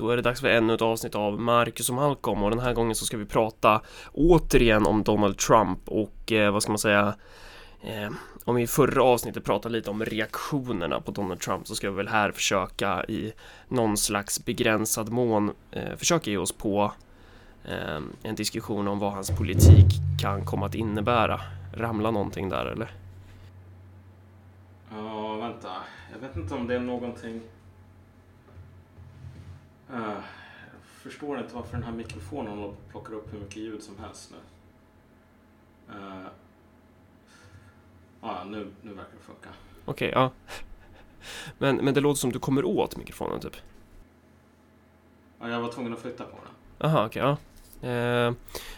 Då är det dags för ännu ett avsnitt av Marcus och Malcolm och den här gången så ska vi prata återigen om Donald Trump och eh, vad ska man säga eh, om vi i förra avsnittet pratade lite om reaktionerna på Donald Trump så ska vi väl här försöka i någon slags begränsad mån eh, försöka ge oss på eh, en diskussion om vad hans politik kan komma att innebära. Ramla någonting där eller? Ja, oh, vänta. Jag vet inte om det är någonting... Jag förstår inte varför den här mikrofonen plockar upp hur mycket ljud som helst nu. Uh, ja, nu, nu verkar det funka. Okej, okay, ja. Men, men det låter som du kommer åt mikrofonen typ? Ja, jag var tvungen att flytta på den. Aha, okej, okay, ja. Eh,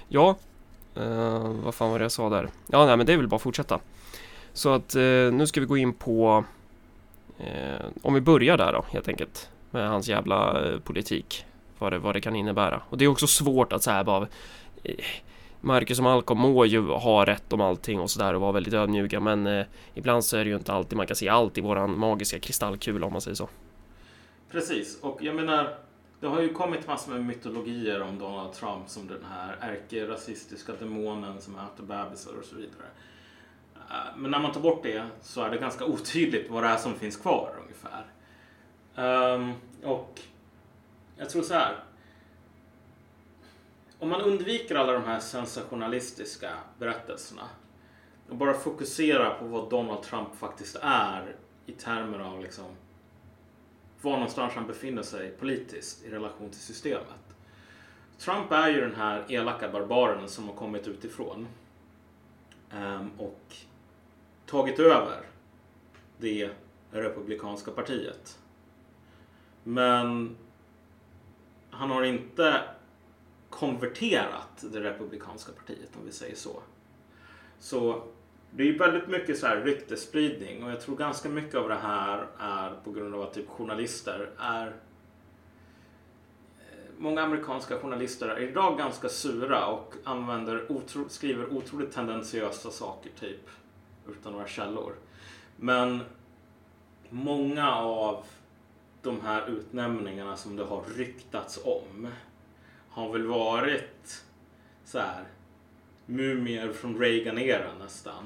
ja, eh, vad fan var det jag sa där? Ja, nej, men det är väl bara att fortsätta. Så att eh, nu ska vi gå in på eh, om vi börjar där då helt enkelt med hans jävla eh, politik. Vad det, vad det kan innebära. Och det är också svårt att säga bara eh, Marcus och Malcolm må ju ha rätt om allting och sådär och vara väldigt ödmjuka men eh, ibland så är det ju inte alltid man kan se allt i våran magiska kristallkula om man säger så. Precis, och jag menar det har ju kommit massor med mytologier om Donald Trump som den här ärkerasistiska demonen som äter bebisar och så vidare. Eh, men när man tar bort det så är det ganska otydligt vad det är som finns kvar ungefär. Um, och jag tror så här. Om man undviker alla de här sensationalistiska berättelserna och bara fokuserar på vad Donald Trump faktiskt är i termer av liksom var någonstans han befinner sig politiskt i relation till systemet. Trump är ju den här elaka barbaren som har kommit utifrån um, och tagit över det republikanska partiet. Men han har inte konverterat det republikanska partiet om vi säger så. Så det är väldigt mycket så här ryktesspridning och jag tror ganska mycket av det här är på grund av att typ journalister är eh, Många amerikanska journalister är idag ganska sura och använder otro, skriver otroligt tendentiösa saker typ utan några källor. Men många av de här utnämningarna som det har ryktats om har väl varit så här mumier från Reagan-eran nästan.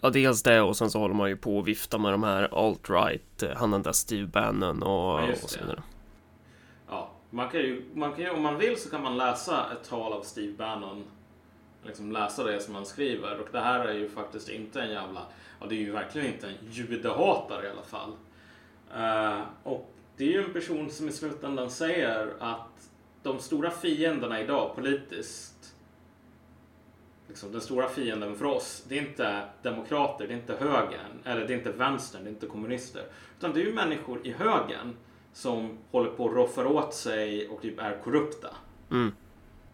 Ja, dels det och sen så håller man ju på att vifta med de här alt-right, eh, han den där Steve Bannon och, ja, och så vidare. Ja, man kan, ju, man kan ju, om man vill så kan man läsa ett tal av Steve Bannon liksom läsa det som han skriver. Och det här är ju faktiskt inte en jävla, ja det är ju verkligen inte en judehatare i alla fall. Uh, och det är ju en person som i slutändan säger att de stora fienderna idag politiskt, liksom den stora fienden för oss, det är inte demokrater, det är inte högern, eller det är inte vänstern, det är inte kommunister. Utan det är ju människor i högern som håller på att roffa åt sig och typ är korrupta. Mm.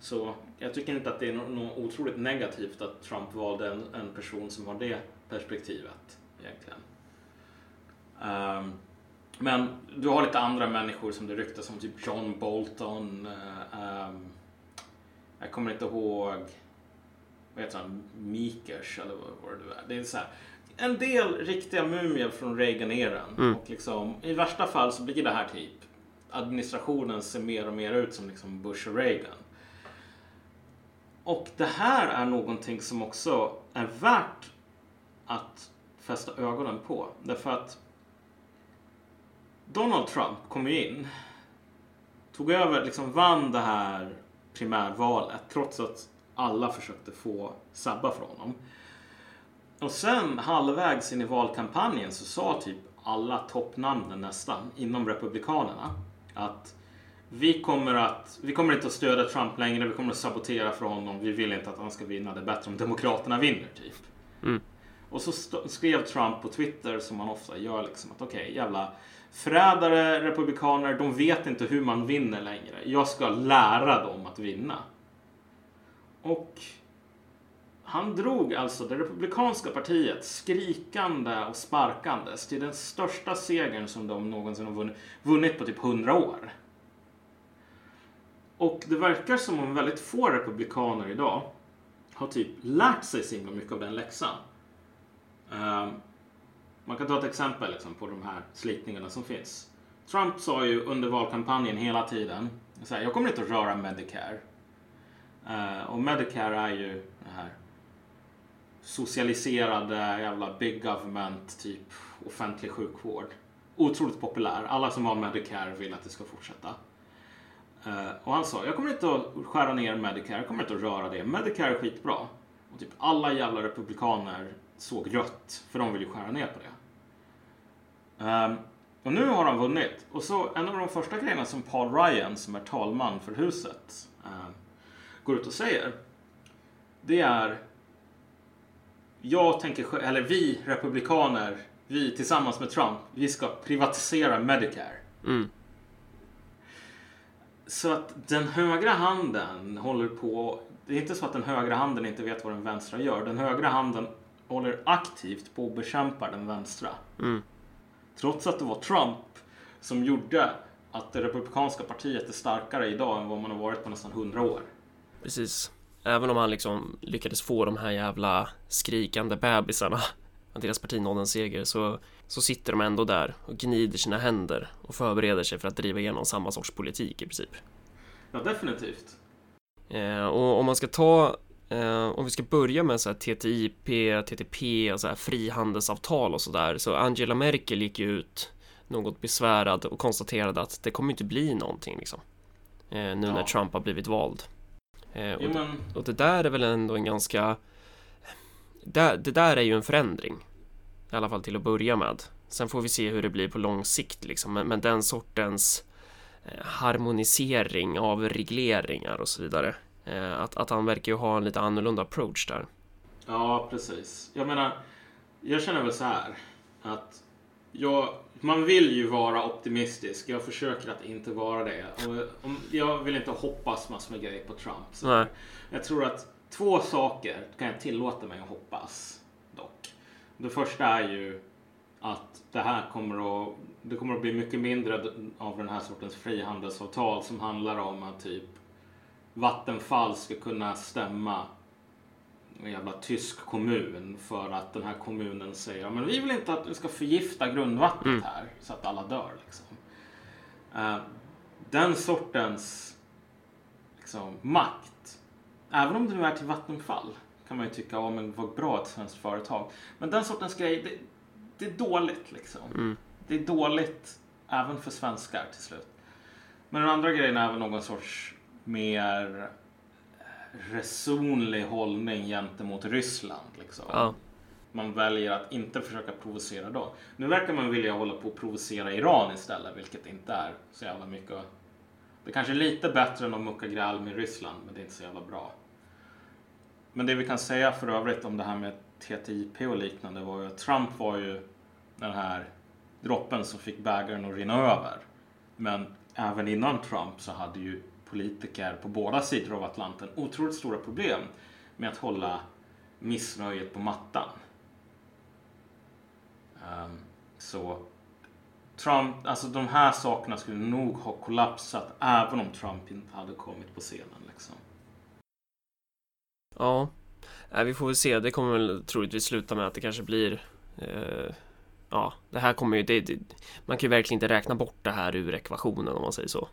Så jag tycker inte att det är något otroligt negativt att Trump valde en, en person som har det perspektivet egentligen. Um, men du har lite andra människor som det ryktas om, typ John Bolton. Uh, um, jag kommer inte ihåg, vad heter han, Mikers eller vad, det är. Det är så här, en del riktiga mumier från Reagan-eran. Mm. Och liksom, I värsta fall så blir det här typ administrationen ser mer och mer ut som liksom Bush och Reagan. Och det här är någonting som också är värt att fästa ögonen på. Därför att Donald Trump kom ju in, tog över, liksom vann det här primärvalet trots att alla försökte få sabba för honom. Och sen halvvägs in i valkampanjen så sa typ alla toppnamnen nästan inom Republikanerna att vi kommer, att, vi kommer inte att stödja Trump längre, vi kommer att sabotera för honom, vi vill inte att han ska vinna, det är bättre om Demokraterna vinner, typ. Mm. Och så skrev Trump på Twitter, som man ofta gör, liksom att okej, okay, jävla förrädare, republikaner, de vet inte hur man vinner längre. Jag ska lära dem att vinna. Och han drog alltså det republikanska partiet skrikande och sparkandes till den största segern som de någonsin har vunnit på typ 100 år. Och det verkar som om väldigt få republikaner idag har typ lärt sig så himla mycket av den läxan. Ehm, man kan ta ett exempel liksom, på de här slitningarna som finns. Trump sa ju under valkampanjen hela tiden så här, jag kommer inte att röra Medicare. Uh, och Medicare är ju det här socialiserade jävla big government, typ offentlig sjukvård. Otroligt populär. Alla som har Medicare vill att det ska fortsätta. Uh, och han sa, jag kommer inte att skära ner Medicare, jag kommer inte att röra det. Medicare är skitbra. Och typ alla jävla republikaner såg rött, för de vill ju skära ner på det. Um, och nu har han vunnit. Och så en av de första grejerna som Paul Ryan, som är talman för huset, uh, går ut och säger. Det är jag tänker, eller vi republikaner, vi tillsammans med Trump, vi ska privatisera Medicare. Mm. Så att den högra handen håller på, det är inte så att den högra handen inte vet vad den vänstra gör. Den högra handen håller aktivt på att bekämpa den vänstra. Mm. Trots att det var Trump som gjorde att det republikanska partiet är starkare idag än vad man har varit på nästan hundra år. Precis. Även om han liksom lyckades få de här jävla skrikande bebisarna att deras parti nådde en seger så, så sitter de ändå där och gnider sina händer och förbereder sig för att driva igenom samma sorts politik i princip. Ja, definitivt. Eh, och om man ska ta eh, om vi ska börja med så här TTIP, TTP och så här frihandelsavtal och sådär så Angela Merkel gick ut något besvärad och konstaterade att det kommer inte bli någonting liksom. Eh, nu ja. när Trump har blivit vald. Eh, och, det, och, det där är väl ändå en ganska... Det, det där är ju en förändring. I alla fall till att börja med. Sen får vi se hur det blir på lång sikt liksom. Men, men den sortens harmonisering av regleringar och så vidare. Eh, att, att han verkar ju ha en lite annorlunda approach där. Ja, precis. Jag menar, jag känner väl så här att jag, man vill ju vara optimistisk. Jag försöker att inte vara det. Och jag vill inte hoppas massor med grejer på Trump. Så jag tror att två saker kan jag tillåta mig att hoppas dock. Det första är ju att det här kommer att, det kommer att bli mycket mindre av den här sortens frihandelsavtal som handlar om att typ Vattenfall ska kunna stämma en jävla tysk kommun för att den här kommunen säger men vi vill inte att du ska förgifta grundvattnet mm. här så att alla dör. Liksom. Uh, den sortens liksom, makt, även om det nu är till Vattenfall, kan man ju tycka, ja men vad bra ett svenskt företag. Men den sortens grej, det, det är dåligt liksom. Mm. Det är dåligt även för svenskar till slut. Men den andra grejen är väl någon sorts mer resonlig hållning gentemot Ryssland. Liksom. Ja. Man väljer att inte försöka provocera dem. Nu verkar man vilja hålla på att provocera Iran istället, vilket inte är så jävla mycket. Det kanske är lite bättre än att mucka gräl med Ryssland, men det är inte så jävla bra. Men det vi kan säga för övrigt om det här med TTIP och liknande var ju att Trump var ju den här droppen som fick bägaren att rinna över. Men även innan Trump så hade ju politiker på båda sidor av Atlanten otroligt stora problem med att hålla missnöjet på mattan. Um, så Trump, alltså de här sakerna skulle nog ha kollapsat även om Trump inte hade kommit på scenen. Liksom. Ja, vi får väl se. Det kommer väl troligtvis sluta med att det kanske blir eh, Ja, det här kommer ju... Det, det, man kan ju verkligen inte räkna bort det här ur ekvationen om man säger så.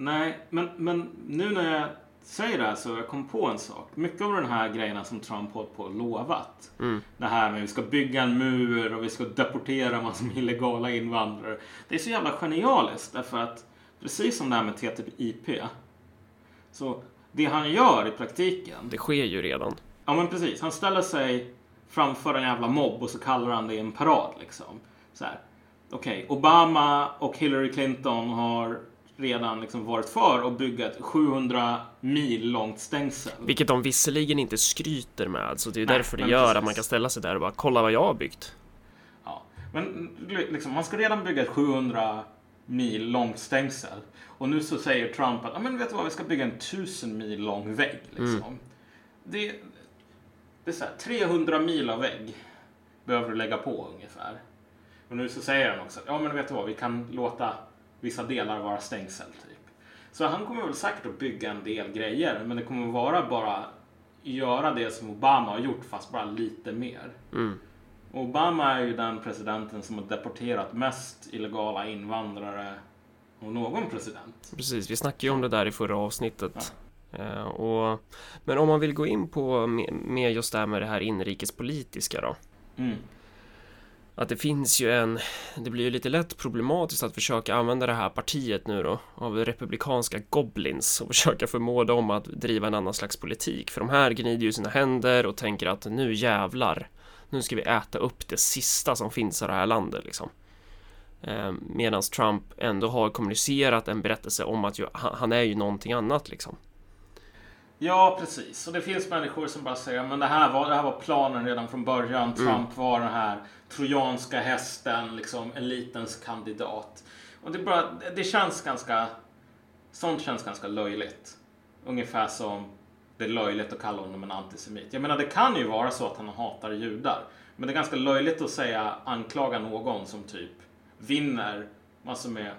Nej, men, men nu när jag säger det här så jag kom på en sak. Mycket av de här grejerna som Trump hållit på och lovat. Mm. Det här med att vi ska bygga en mur och vi ska deportera massor med illegala invandrare. Det är så jävla genialiskt därför att precis som det här med TTIP. Så det han gör i praktiken. Det sker ju redan. Ja men precis. Han ställer sig framför en jävla mobb och så kallar han det en parad liksom. Så här. Okej, okay, Obama och Hillary Clinton har redan liksom varit för att bygga ett 700 mil långt stängsel. Vilket de visserligen inte skryter med, så det är Nej, därför det gör precis. att man kan ställa sig där och bara kolla vad jag har byggt. Ja, men liksom, man ska redan bygga ett 700 mil långt stängsel. Och nu så säger Trump att, men vet du vad, vi ska bygga en 1000 mil lång vägg. Liksom. Mm. Det, det är så här, 300 mil av vägg behöver du lägga på ungefär. Och nu så säger han också, ja men vet du vad, vi kan låta vissa delar vara stängsel. Typ. Så han kommer väl säkert att bygga en del grejer, men det kommer vara bara göra det som Obama har gjort, fast bara lite mer. Mm. Obama är ju den presidenten som har deporterat mest illegala invandrare av någon president. Precis, vi snackade ju om det där i förra avsnittet. Ja. Uh, och, men om man vill gå in på med, just det här med det här inrikespolitiska då. Mm att det finns ju en, det blir ju lite lätt problematiskt att försöka använda det här partiet nu då av republikanska goblins och försöka förmå dem att driva en annan slags politik. För de här gnider ju sina händer och tänker att nu jävlar, nu ska vi äta upp det sista som finns i det här landet liksom. Eh, Medan Trump ändå har kommunicerat en berättelse om att ju, han är ju någonting annat liksom. Ja, precis. Och det finns människor som bara säger men det här var, det här var planen redan från början. Mm. Trump mm. var den här trojanska hästen, liksom elitens kandidat. Och det, bara, det känns ganska... Sånt känns ganska löjligt. Ungefär som det är löjligt att kalla honom en antisemit. Jag menar, det kan ju vara så att han hatar judar. Men det är ganska löjligt att säga anklaga någon som typ vinner massor med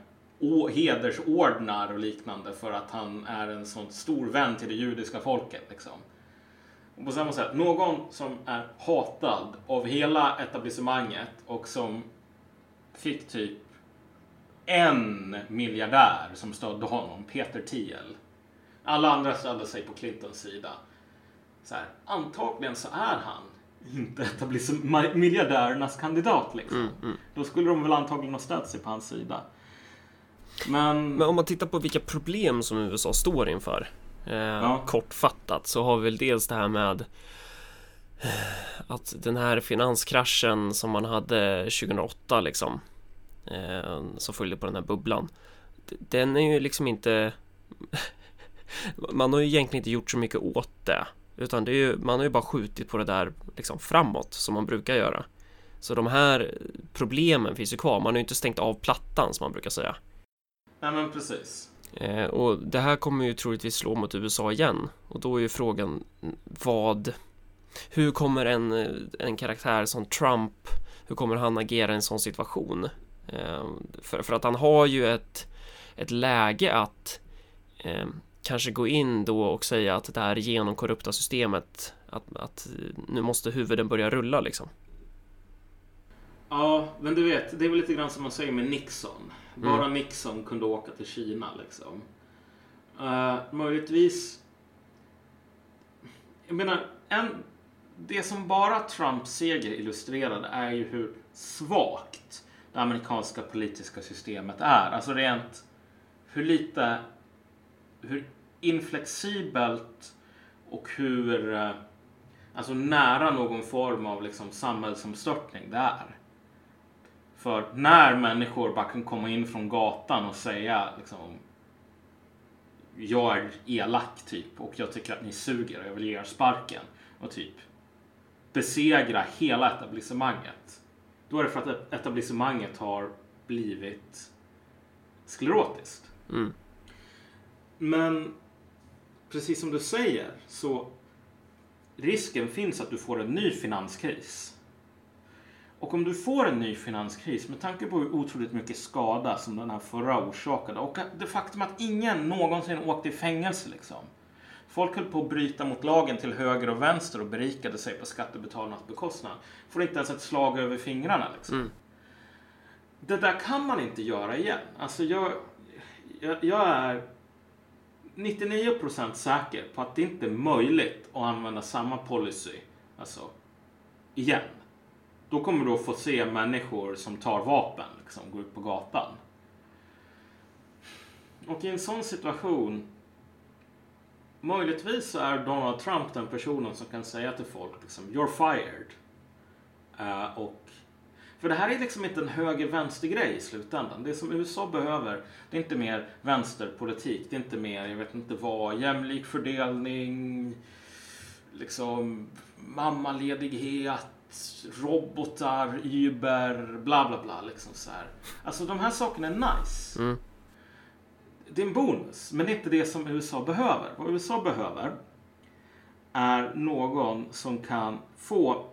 hedersordnar och liknande för att han är en sån stor vän till det judiska folket. Liksom. Och på samma sätt, någon som är hatad av hela etablissemanget och som fick typ en miljardär som stödde honom, Peter Thiel. Alla andra ställde sig på Clintons sida. Så här, antagligen så är han inte miljardärernas kandidat. Liksom. Mm, mm. Då skulle de väl antagligen ha ställt sig på hans sida. Men... Men om man tittar på vilka problem som USA står inför. Eh, ja. Kortfattat så har vi väl dels det här med eh, att den här finanskraschen som man hade 2008 liksom. Eh, som följde på den här bubblan. Den är ju liksom inte Man har ju egentligen inte gjort så mycket åt det Utan det är ju, man har ju bara skjutit på det där liksom framåt som man brukar göra Så de här problemen finns ju kvar, man har ju inte stängt av plattan som man brukar säga Nej men precis. Eh, och det här kommer ju troligtvis slå mot USA igen. Och då är ju frågan vad... Hur kommer en, eh, en karaktär som Trump, hur kommer han agera i en sån situation? Eh, för, för att han har ju ett, ett läge att eh, kanske gå in då och säga att det här genomkorrupta systemet, att, att eh, nu måste huvuden börja rulla liksom. Ja, men du vet, det är väl lite grann som man säger med Nixon. Bara mm. Nixon kunde åka till Kina liksom. Uh, möjligtvis... Jag menar, en, det som bara Trumps seger illustrerade är ju hur svagt det amerikanska politiska systemet är. Alltså rent hur lite, hur inflexibelt och hur eh, alltså nära någon form av liksom samhällsomstörtning det är. För när människor bara kan komma in från gatan och säga liksom jag är elak typ och jag tycker att ni suger och jag vill ge er sparken och typ besegra hela etablissemanget. Då är det för att etablissemanget har blivit sklerotiskt. Mm. Men precis som du säger så risken finns att du får en ny finanskris. Och om du får en ny finanskris med tanke på hur otroligt mycket skada som den här förra orsakade och det faktum att ingen någonsin åkte i fängelse liksom. Folk höll på att bryta mot lagen till höger och vänster och berikade sig på skattebetalarnas bekostnad. Får inte ens ett slag över fingrarna liksom. Mm. Det där kan man inte göra igen. Alltså jag, jag, jag är 99% säker på att det inte är möjligt att använda samma policy alltså, igen. Då kommer du att få se människor som tar vapen, liksom, går ut på gatan. Och i en sån situation, möjligtvis så är Donald Trump den personen som kan säga till folk liksom, You're fired. Uh, och, för det här är liksom inte en höger-vänster-grej i slutändan. Det som USA behöver, det är inte mer vänsterpolitik. Det är inte mer, jag vet inte vad, jämlik fördelning, liksom mammaledighet, robotar, Uber, bla bla bla. Liksom så här. Alltså de här sakerna är nice. Mm. Det är en bonus, men det är inte det som USA behöver. Vad USA behöver är någon som kan få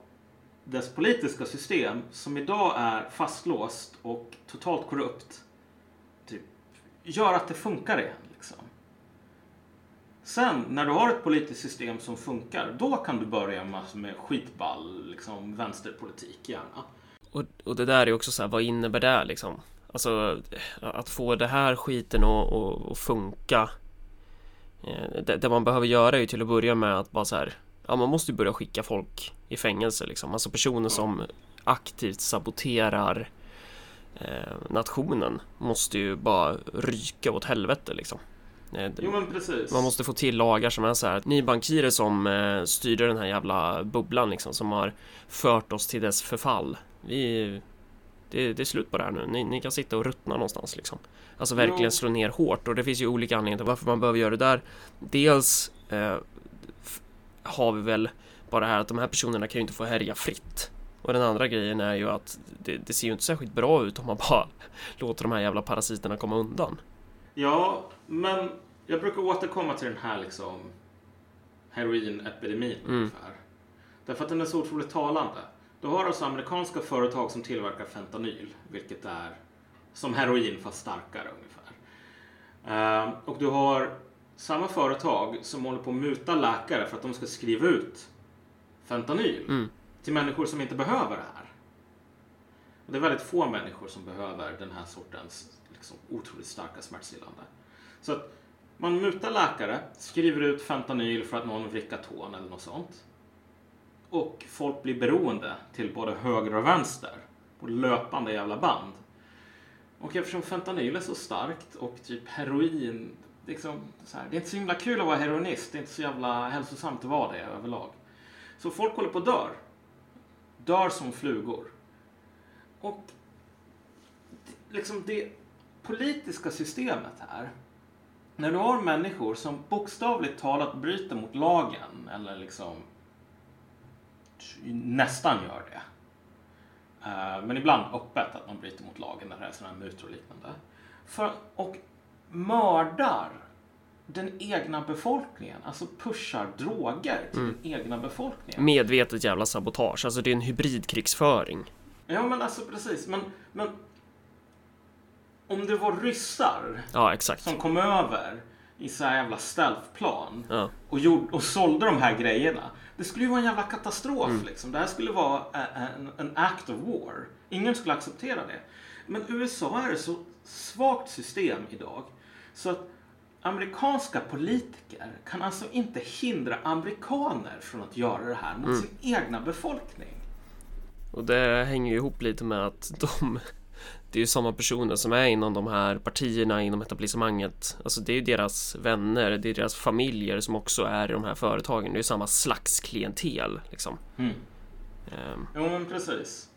dess politiska system, som idag är fastlåst och totalt korrupt, typ, gör att det funkar igen. Sen när du har ett politiskt system som funkar, då kan du börja med, med skitball, liksom vänsterpolitik gärna. Och, och det där är också så här, vad innebär det liksom? Alltså att få det här skiten att, att, att funka eh, det, det man behöver göra är ju till att börja med att bara så här Ja man måste ju börja skicka folk i fängelse liksom Alltså personer som aktivt saboterar eh, nationen måste ju bara ryka åt helvete liksom Jo men precis. Man måste få till lagar som är så här. Ni bankirer som eh, styrde den här jävla bubblan liksom som har fört oss till dess förfall. Vi, det, det är slut på det här nu. Ni, ni kan sitta och ruttna någonstans liksom. Alltså verkligen Jo. slå ner hårt och det finns ju olika anledningar till varför man behöver göra det där. Dels eh, har vi väl bara det här att de här personerna kan ju inte få härja fritt. Och den andra grejen är ju att det, det ser ju inte särskilt bra ut om man bara låter de här jävla parasiterna komma undan. Ja, men jag brukar återkomma till den här liksom heroinepidemin Mm. ungefär. Därför att den är så otroligt talande. Du har alltså amerikanska företag som tillverkar fentanyl, vilket är som heroin fast starkare ungefär. Ehm, och du har samma företag som håller på att muta läkare för att de ska skriva ut fentanyl Mm. till människor som inte behöver det här. Och det är väldigt få människor som behöver den här sortens liksom, otroligt starka smärtstillande. Så att man mutar läkare, skriver ut fentanyl för att någon vrickar tån eller något sånt. Och folk blir beroende till både höger och vänster på löpande jävla band. Och eftersom fentanyl är så starkt och typ heroin, liksom, så här, det är inte så himla kul att vara heroinist, det är inte så jävla hälsosamt att vara det överlag. Så folk håller på att dör. Dör som flugor. Och liksom det politiska systemet här. När du har människor som bokstavligt talat bryter mot lagen eller liksom nästan gör det. Eh, Men ibland öppet att man bryter mot lagen när det är sådana här mutor och liknande. För, och mördar den egna befolkningen, alltså pushar droger till den egna befolkningen. Medvetet jävla sabotage, alltså det är en hybridkrigsföring. Ja men alltså precis, men, men om det var ryssar Ja, exakt. som kom över i så här jävla stealthplan Ja. och, gjorde, och sålde de här grejerna. Det skulle ju vara en jävla katastrof Mm. liksom. Det här skulle vara a- en, en act of war. Ingen skulle acceptera det. Men USA är ett så svagt system idag så att amerikanska politiker kan alltså inte hindra amerikaner från att göra det här Mm. mot sin egna befolkning. Och det hänger ju ihop lite med att de Det är ju samma personer som är inom de här partierna inom etablissemanget Alltså det är ju deras vänner, det är deras familjer som också är i de här företagen Det är ju samma slags klientel liksom Mm. Ehm, Jo, men precis.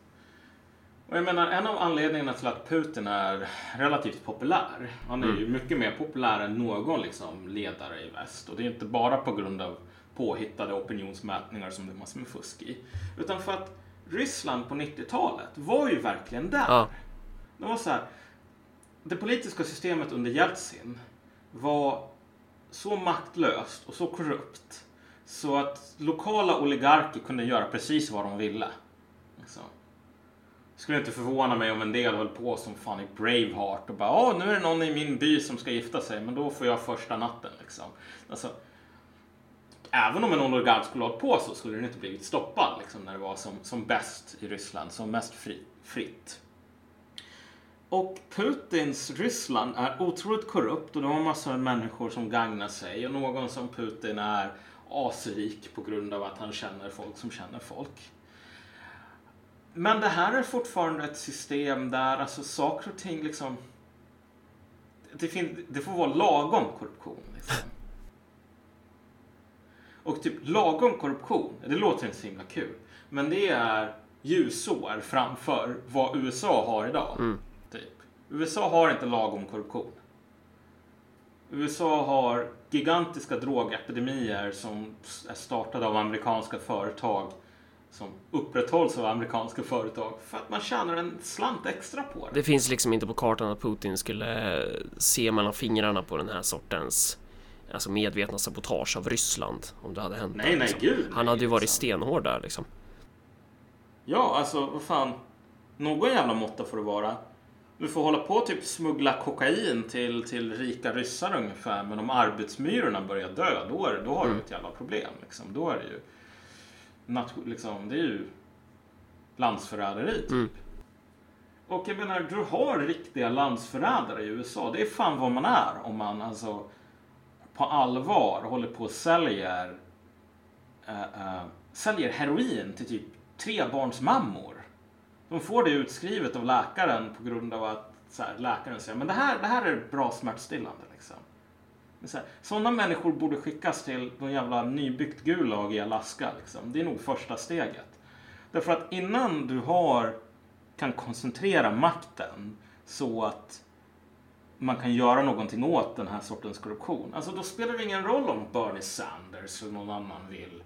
Och jag menar, en av anledningarna till att Putin är relativt populär, han är ju mycket mer populär än någon liksom, ledare i väst. Och det är inte bara på grund av påhittade opinionsmätningar som det är massor med fusk i. Utan för att Ryssland på 90-talet var ju verkligen där. Ja. Det var så här, det politiska systemet under Jeltsin var så maktlöst och så korrupt så att lokala oligarker kunde göra precis vad de ville. Liksom. Det skulle inte förvåna mig om en del höll på som fan i Braveheart och bara Åh, nu är det någon i min by som ska gifta sig, men då får jag första natten. Liksom. Alltså, även om en oligark skulle ha hållit på så skulle den inte blivit stoppad liksom, när det var som, som bäst i Ryssland, som mest fri, fritt. Och Putins Ryssland är otroligt korrupt och de har massor av människor som gagnar sig och någon som Putin är asrik på grund av att han känner folk som känner folk. Men det här är fortfarande ett system där alltså saker och ting liksom det, fin- det får vara lagom korruption. Liksom. Och typ lagom korruption, det låter inte så himla kul. Men det är ljusår framför vad USA har idag. Mm. USA har inte lagom korruption. USA har gigantiska drogepidemier som är startade av amerikanska företag som upprätthålls av amerikanska företag för att man tjänar en slant extra på det. Det finns liksom inte på kartan att Putin skulle se mellan fingrarna på den här sortens Alltså medvetna sabotage av Ryssland om det hade hänt Nej, nej, liksom. gud. Han nej, hade ju varit liksom. stenhård där liksom Ja, alltså vad fan. Någon jävla måtta får det vara. Du får hålla på och typ smuggla kokain till, till rika ryssar ungefär. Men om arbetsmyrorna börjar dö, då, är, då har du ett jävla problem. Liksom. Då är det ju... Liksom, det är ju landsförräderi typ. Mm. Och jag menar, du har riktiga landsförrädare i USA. Det är fan vad man är om man alltså på allvar håller på och säljer, äh, äh, säljer heroin till typ trebarnsmammor. De får det utskrivet av läkaren på grund av att så här, läkaren säger men det här, det här är bra smärtstillande. Liksom. Men så här, sådana människor borde skickas till någon jävla nybyggt Gulag i Alaska. Liksom. Det är nog första steget. Därför att innan du har, kan koncentrera makten så att man kan göra någonting åt den här sortens korruption. Alltså då spelar det ingen roll om Bernie Sanders eller någon annan vill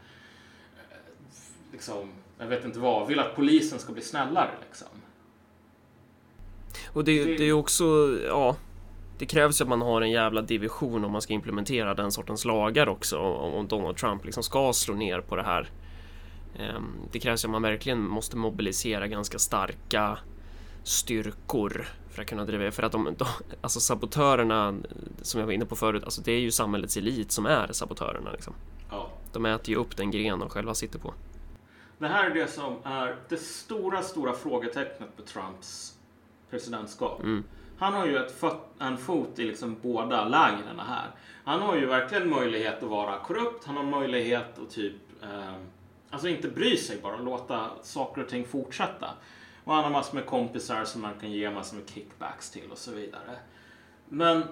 eh, liksom, jag vet inte vad, vill att polisen ska bli snällare liksom. Och det, det är ju också, ja, det krävs ju att man har en jävla division om man ska implementera den sortens lagar också om Donald Trump liksom ska slå ner på det här. Ehm, det krävs ju att man verkligen måste mobilisera ganska starka styrkor för att kunna driva för att de, de alltså sabotörerna som jag var inne på förut, alltså det är ju samhällets elit som är sabotörerna liksom. Ja. De äter ju upp den gren de själva sitter på. Det här är det som är det stora, stora frågetecknet på Trumps presidentskap. Mm. Han har ju ett fot, en fot i liksom båda lägren här. Han har ju verkligen möjlighet att vara korrupt. Han har möjlighet att typ, eh, alltså inte bry sig bara, låta saker och ting fortsätta. Och han har massor med kompisar som man kan ge massor med kickbacks till och så vidare. Men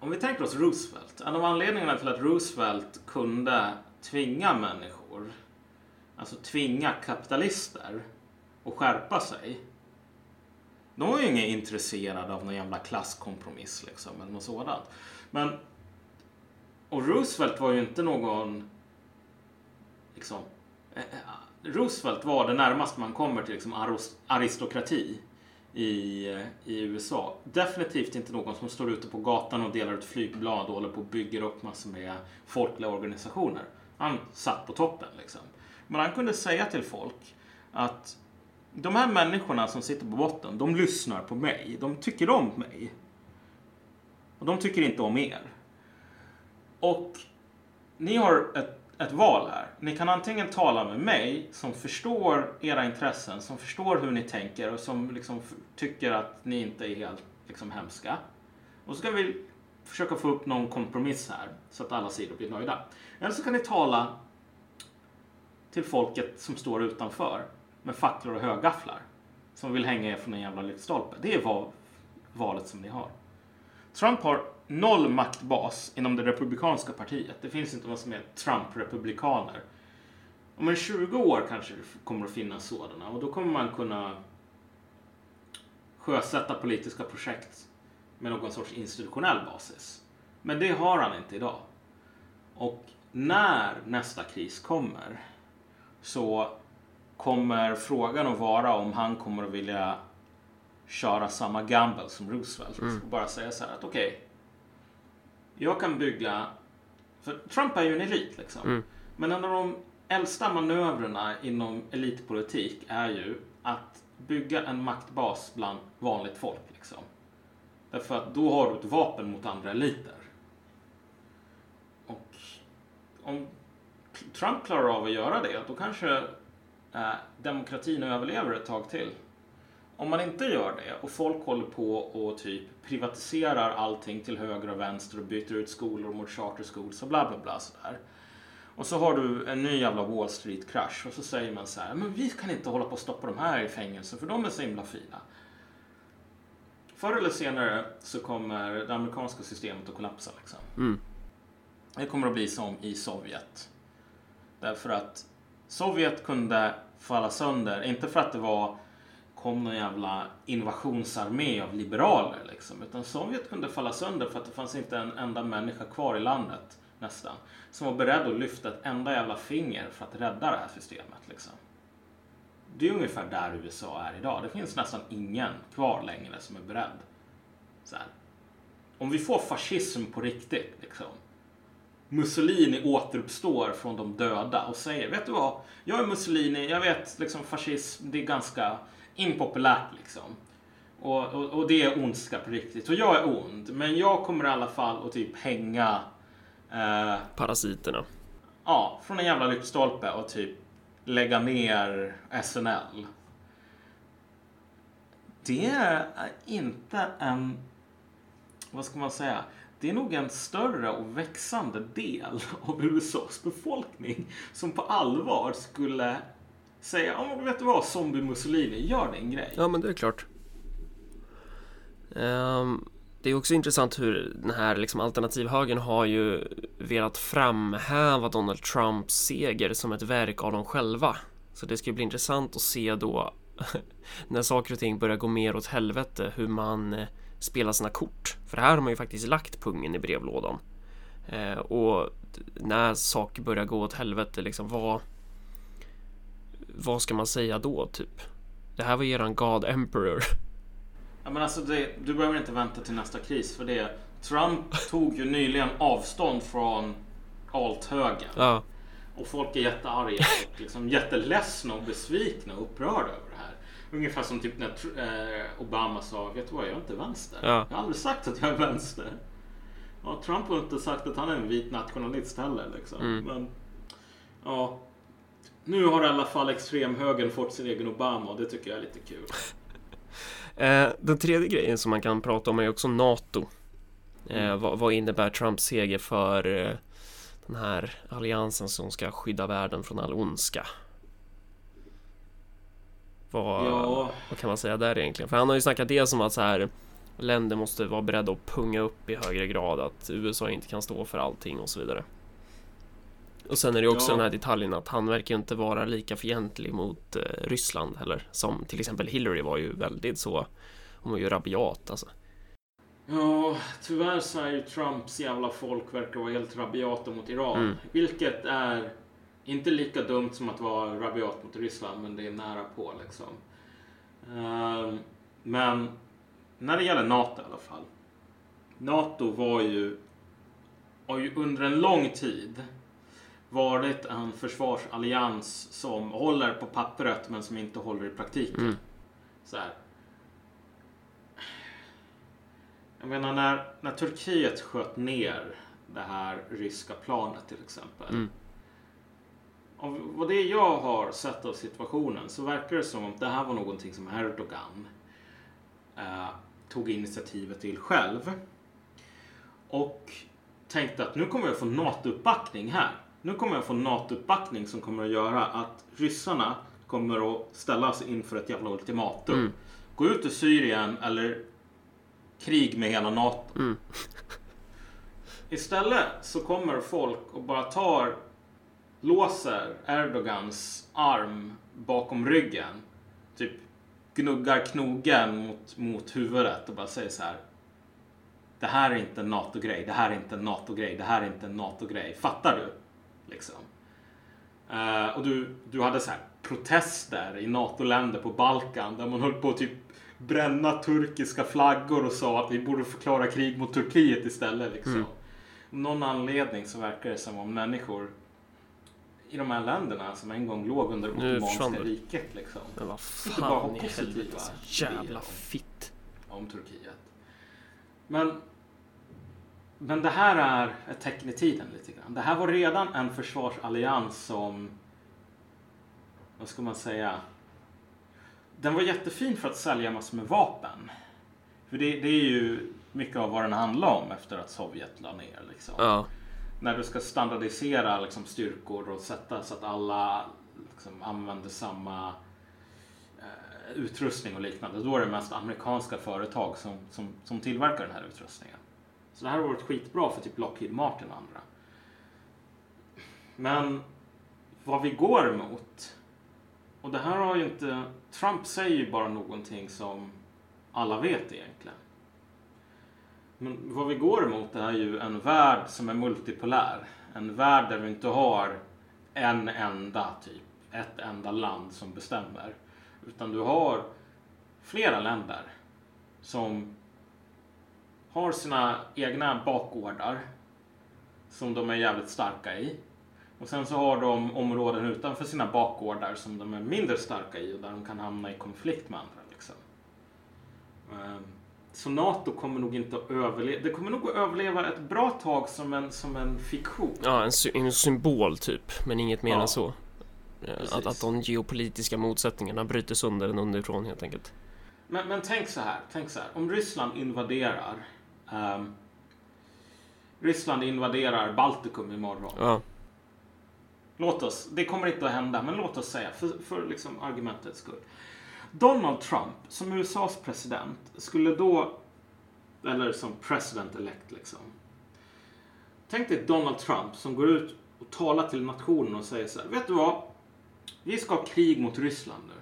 om vi tänker oss Roosevelt. En av anledningarna till att Roosevelt kunde tvinga människor, alltså tvinga kapitalister att skärpa sig. De var ju inte intresserade av någon jävla klasskompromiss liksom, eller något sådant. Men, och Roosevelt var ju inte någon, liksom, eh, Roosevelt var det närmaste man kommer till liksom aristokrati i, i USA. Definitivt inte någon som står ute på gatan och delar ut flygblad och håller på och bygger upp massor med folkliga organisationer. Han satt på toppen liksom. Men han kunde säga till folk att de här människorna som sitter på botten, de lyssnar på mig. De tycker om mig. Och de tycker inte om er. Och ni har ett ett val här. Ni kan antingen tala med mig som förstår era intressen, som förstår hur ni tänker och som liksom tycker att ni inte är helt liksom, hemska. Och så kan vi försöka få upp någon kompromiss här så att alla sidor blir nöjda. Eller så kan ni tala till folket som står utanför med facklor och högafflar som vill hänga er från en jävla lyktstolpe. Det är valet som ni har. Trump har noll maktbas inom det republikanska partiet. Det finns inte vad som är Trump-republikaner. Om en 20 år kanske det kommer att finnas sådana och då kommer man kunna sjösätta politiska projekt med någon sorts institutionell basis. Men det har han inte idag. Och när nästa kris kommer så kommer frågan att vara om han kommer att vilja köra samma gamble som Roosevelt mm. och bara säga så här att okej, okay, jag kan bygga, för Trump är ju en elit liksom. Mm. Men en av de äldsta manövrerna inom elitpolitik är ju att bygga en maktbas bland vanligt folk. Liksom. Därför att då har du ett vapen mot andra eliter. Och om Trump klarar av att göra det, då kanske eh, demokratin överlever ett tag till. Om man inte gör det och folk håller på och typ privatiserar allting till höger och vänster och byter ut skolor mot charter schools och bla bla bla sådär. Och så har du en ny jävla Wall Street-krasch och så säger man så här, men vi kan inte hålla på och stoppa de här i fängelse för de är så himla fina. Förr eller senare så kommer det amerikanska systemet att kollapsa. Liksom. Mm. Det kommer att bli som i Sovjet. Därför att Sovjet kunde falla sönder, inte för att det var kom någon jävla invasionsarmé av liberaler liksom. Utan Sovjet kunde falla sönder för att det fanns inte en enda människa kvar i landet nästan. Som var beredd att lyfta ett enda jävla finger för att rädda det här systemet liksom. Det är ungefär där USA är idag. Det finns nästan ingen kvar längre som är beredd. Så här. Om vi får fascism på riktigt liksom. Mussolini återuppstår från de döda och säger, vet du vad? Jag är Mussolini, jag vet liksom fascism, det är ganska impopulärt liksom. Och, och, och, det är ondska på riktigt. Och jag är ond, men jag kommer i alla fall att typ hänga... Eh, Parasiterna. Ja, från en jävla lyktstolpe och typ lägga ner SNL. det är inte en, vad ska man säga, det är nog en större och växande del av USAs befolkning som på allvar skulle säga, ja men vet du vad, zombie Mussolini, gör din grej. Ja, men det är klart. Um, det är också intressant hur den här liksom alternativhögern har ju velat framhäva Donald Trumps seger som ett verk av dem själva. Så det ska bli intressant att se då när saker och ting börjar gå mer åt helvete hur man eh, spelar sina kort. För här har man ju faktiskt lagt pungen i brevlådan. Eh, och när saker börjar gå åt helvete, liksom vad... Vad ska man säga då, typ? Det här var eran God Emperor. Ja, men alltså det, du behöver inte vänta till nästa kris för det. Trump tog ju nyligen avstånd från alt-högern. Ja, Och folk är jättearga liksom jätteledsna och besvikna och upprörda. Ungefär som typ när eh, Obama sa, vet du vad, jag är inte vänster. Ja. Jag har aldrig sagt att jag är vänster. Ja, Trump har inte sagt att han är en vit nationalist heller. Liksom. Mm. Men, ja, nu har i alla fall extremhögern fått sin egen Obama och det tycker jag är lite kul. Eh, den tredje grejen som man kan prata om är också NATO. Eh, Mm. vad, vad innebär Trumps seger för eh, den här alliansen som ska skydda världen från all ondska? Vad, Ja. vad kan man säga där egentligen? För han har ju snackat dels om att så här länder måste vara beredda att punga upp i högre grad, att USA inte kan stå för allting och så vidare. Och sen är det också Ja. den här detaljen att han verkar inte vara lika fientlig mot eh, Ryssland heller. Som till exempel Hillary var ju väldigt så. Hon var ju rabiat alltså. Ja, tyvärr så är ju Trumps jävla folk verkar vara helt rabiata mot Iran. Mm. Vilket är inte lika dumt som att vara rabiat mot Ryssland, men det är nära på liksom. Ehm, men när det gäller NATO i alla fall. NATO var ju, har ju under en lång tid varit en försvarsallians som håller på pappret men som inte håller i praktiken. Mm. Så här. Jag menar när, när Turkiet sköt ner det här ryska planet till exempel. Mm. Av vad det jag har sett av situationen så verkar det som att det här var någonting som Erdogan eh, tog initiativet till själv. Och tänkte att nu kommer jag få NATO-uppbackning här. Nu kommer jag få NATO-uppbackning som kommer att göra att ryssarna kommer att ställas inför ett jävla ultimatum. Mm. Gå ut ur Syrien eller krig med hela NATO. Mm. Istället så kommer folk och bara tar, låser Erdogans arm bakom ryggen. Typ gnuggar knogen mot, mot huvudet och bara säger så här. Det här är inte en NATO-grej, det här är inte en NATO-grej, det här är inte en NATO-grej. Fattar du? Liksom. Eh, och du, du hade så här protester i NATO-länder på Balkan där man höll på att typ bränna turkiska flaggor och sa att vi borde förklara krig mot Turkiet istället. Liksom. Mm. Någon anledning så verkar det som om människor i de här länderna som en gång låg under det Ottomanska riket liksom, Men vad Inte bara ha fan positiva Jävla om- fitt. om Turkiet. Men, men det här är ett tecken i tiden lite grann. Det här var redan en försvarsallians som, vad ska man säga, den var jättefin för att sälja massor med vapen. För det, det är ju mycket av vad den handlar om efter att Sovjet la ner. Liksom. Ja. När du ska standardisera liksom, styrkor och sätta så att alla liksom, använder samma eh, utrustning och liknande. Då är det mest amerikanska företag som, som, som tillverkar den här utrustningen. Så det här har varit skitbra för typ Lockheed Martin och andra. Men vad vi går emot och det här har ju inte... Trump säger ju bara någonting som alla vet egentligen. Men vad vi går emot är ju en värld som är multipolär. En värld där vi inte har en enda typ, ett enda land som bestämmer. Utan du har flera länder som har sina egna bakgårdar som de är jävligt starka i. Och sen så har de områden utanför sina bakgårdar som de är mindre starka i och där de kan hamna i konflikt med andra. Liksom. Um. Så NATO kommer nog inte att överleva. Det kommer nog att överleva ett bra tag som en, som en fiktion. Ja, en, sy- en symbol typ, men inget mer Ja. än så. Eh, Precis. Att, att de geopolitiska motsättningarna bryter sönder den underifrån helt enkelt. Men, men tänk så här, tänk så här. Om Ryssland invaderar ehm, Ryssland invaderar Baltikum imorgon. Ja. Låt oss, det kommer inte att hända, men låt oss säga för, för liksom argumentets skull. Donald Trump som USAs president skulle då, eller som president elect liksom. Tänk dig Donald Trump som går ut och talar till nationen och säger så här, vet du vad? Vi ska ha krig mot Ryssland nu.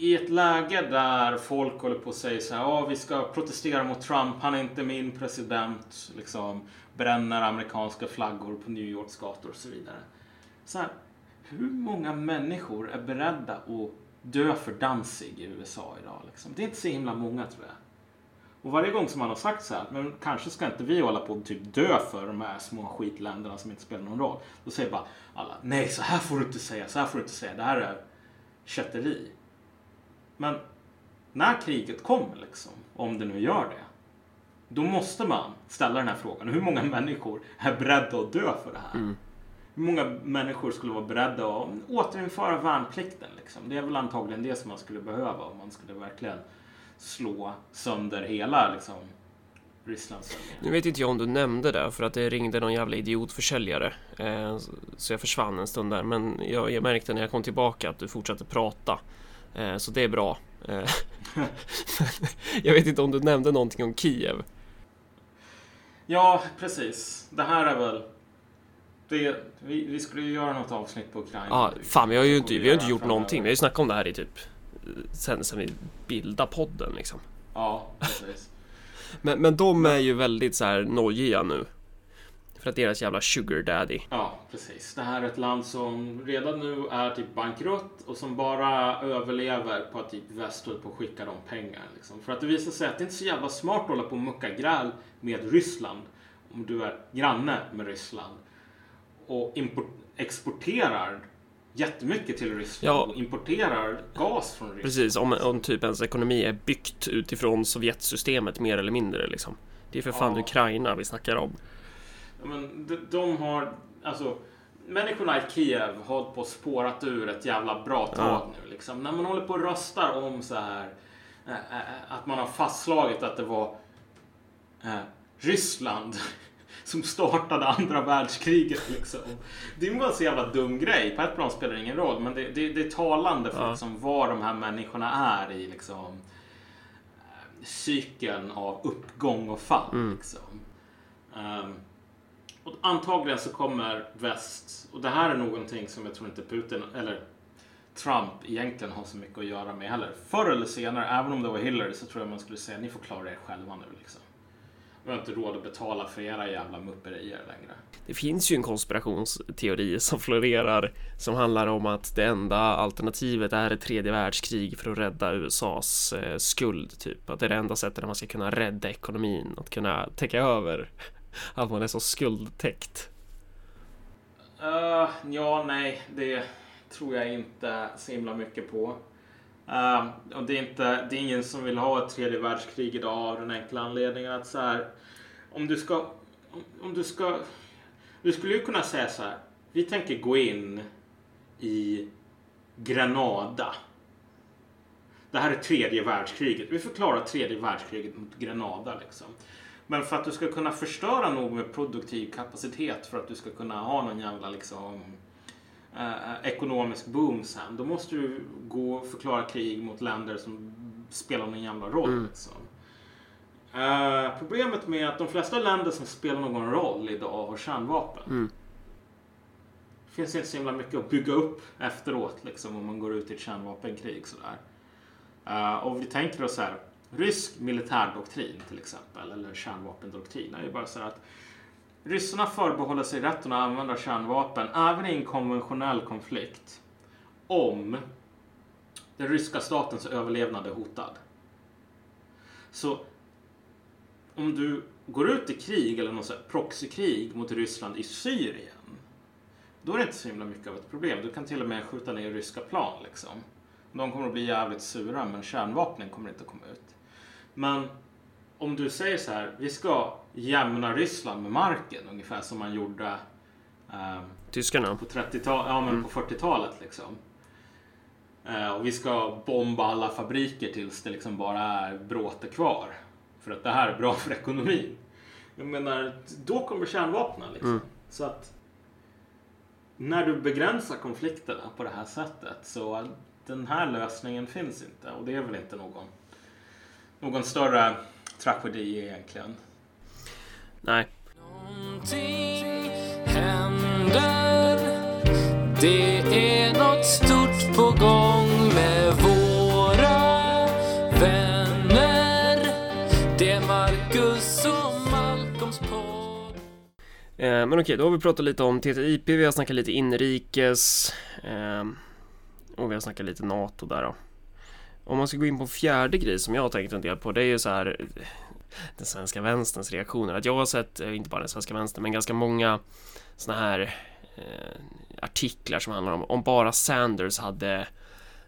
I ett läge där folk håller på att säga så här, ja vi ska protestera mot Trump, han är inte min president, liksom bränner amerikanska flaggor på New Yorks gator och så vidare. Så här, hur många människor är beredda att dö för Danzig i USA idag? Liksom? Det är inte så himla många tror jag. Och varje gång som man har sagt så här, men kanske ska inte vi hålla på att typ dö för de här små skitländerna som inte spelar någon roll. Då säger bara alla, nej så här får du inte säga, så här får du inte säga, det här är kätteri. Men när kriget kommer liksom, om det nu gör det, då måste man ställa den här frågan. Hur många människor är beredda att dö för det här? Mm. Hur många människor skulle vara beredda att återinföra värnplikten? Liksom? Det är väl antagligen det som man skulle behöva om man skulle verkligen slå sönder hela liksom. Nu vet inte jag om du nämnde det för att det ringde någon jävla idiotförsäljare. Eh, så jag försvann en stund där. Men jag, jag märkte när jag kom tillbaka att du fortsatte prata. Eh, så det är bra. Eh, jag vet inte om du nämnde någonting om Kiev. Ja, precis. Det här är väl... Det, vi, vi skulle ju göra något avsnitt på Ukraina. Ja, fan vi har ju inte, vi har inte gjort någonting. Vi har ju snackat om det här i typ sen, sen vi bildade podden liksom. Ja, precis. Men, men de är ju väldigt så här nojiga nu. För att deras jävla sugar daddy. Ja, precis. Det här är ett land som redan nu är typ bankrutt och som bara överlever på att typ väst håller på att skicka dem pengar. Liksom. För att det visar sig att det inte är så jävla smart att hålla på och mucka gräl med Ryssland om du är granne med Ryssland och import- exporterar jättemycket till Ryssland Ja. och importerar gas från Ryssland. Precis, om, om typ ens ekonomi är byggt utifrån Sovjetsystemet mer eller mindre liksom. Det är för fan Ja. Ukraina vi snackar om. Ja, Men de, de har, alltså människorna i Kiev har hållit på och spårat ur ett jävla bra tag Ja. nu. Liksom. När man håller på och röstar om så här eh, eh, att man har fastslagit att det var eh, Ryssland som startade andra världskriget. Liksom. Det är bara en så jävla dum grej. På ett plan spelar det ingen roll, men det, det, det är talande för Ja. liksom, var de här människorna är i liksom, cykeln av uppgång och fall. Mm. Liksom. Ehm, och antagligen så kommer väst, och det här är någonting som jag tror inte Putin eller Trump egentligen har så mycket att göra med heller. Förr eller senare, även om det var Hillary, så tror jag man skulle säga ni får klara er själva nu. Liksom. Vi har inte råd att betala för era jävla mupperier längre. Det finns ju en konspirationsteori som florerar som handlar om att det enda alternativet är ett tredje världskrig för att rädda USAs eh, skuld typ. Att det är det enda sättet man ska kunna rädda ekonomin, att kunna täcka över att man är så skuldtäckt. Uh, ja, nej, det tror jag inte så himla mycket på. Uh, och det, är inte, det är ingen som vill ha ett tredje världskrig idag av den enkla anledningen att så här, om du ska, om, om du ska, du skulle ju kunna säga så här, vi tänker gå in i Grenada. Det här är tredje världskriget. Vi förklarar tredje världskriget mot Grenada liksom. Men för att du ska kunna förstöra nog med produktiv kapacitet för att du ska kunna ha någon jävla liksom eh, ekonomisk boom sen. Då måste du gå och förklara krig mot länder som spelar någon jävla roll. Mm. Liksom. Eh, problemet med att de flesta länder som spelar någon roll idag har kärnvapen. Mm. Det finns inte så himla mycket att bygga upp efteråt liksom, om man går ut i ett kärnvapenkrig. Sådär. Eh, och vi tänker oss så här, rysk militärdoktrin till exempel, eller kärnvapendoktrin, är ju bara så att ryssarna förbehåller sig rätten att använda kärnvapen även i en konventionell konflikt om den ryska statens överlevnad är hotad. Så om du går ut i krig eller något så proxykrig mot Ryssland i Syrien då är det inte så himla mycket av ett problem. Du kan till och med skjuta ner ryska plan liksom. De kommer att bli jävligt sura men kärnvapnen kommer inte att komma ut. Men om du säger så här, vi ska jämna Ryssland med marken ungefär som man gjorde ehm, Tyskarna. på 30-talet, ja men Mm. på 40-talet liksom. Eh, och vi ska bomba alla fabriker tills det liksom bara är bråte kvar. För att det här är bra för ekonomin. Jag menar, då kommer kärnvapnen liksom. Mm. Så att när du begränsar konflikterna på det här sättet så den här lösningen finns inte. Och det är väl inte någon, någon större tragedi egentligen. Nej, Någonting händer Det är något stort på gång med våra vänner Det är Marcus och Malcolms podd Eh, men okej, då har vi pratat lite om TTIP, vi har snackat lite inrikes eh, och vi har snackat lite NATO där då. Om man ska gå in på en fjärde grej som jag har tänkt en del på, det är ju så här eh, den svenska vänsterns reaktioner. Att jag har sett, eh, inte bara den svenska vänstern, men ganska många såna här eh, artiklar som handlar om om bara Sanders hade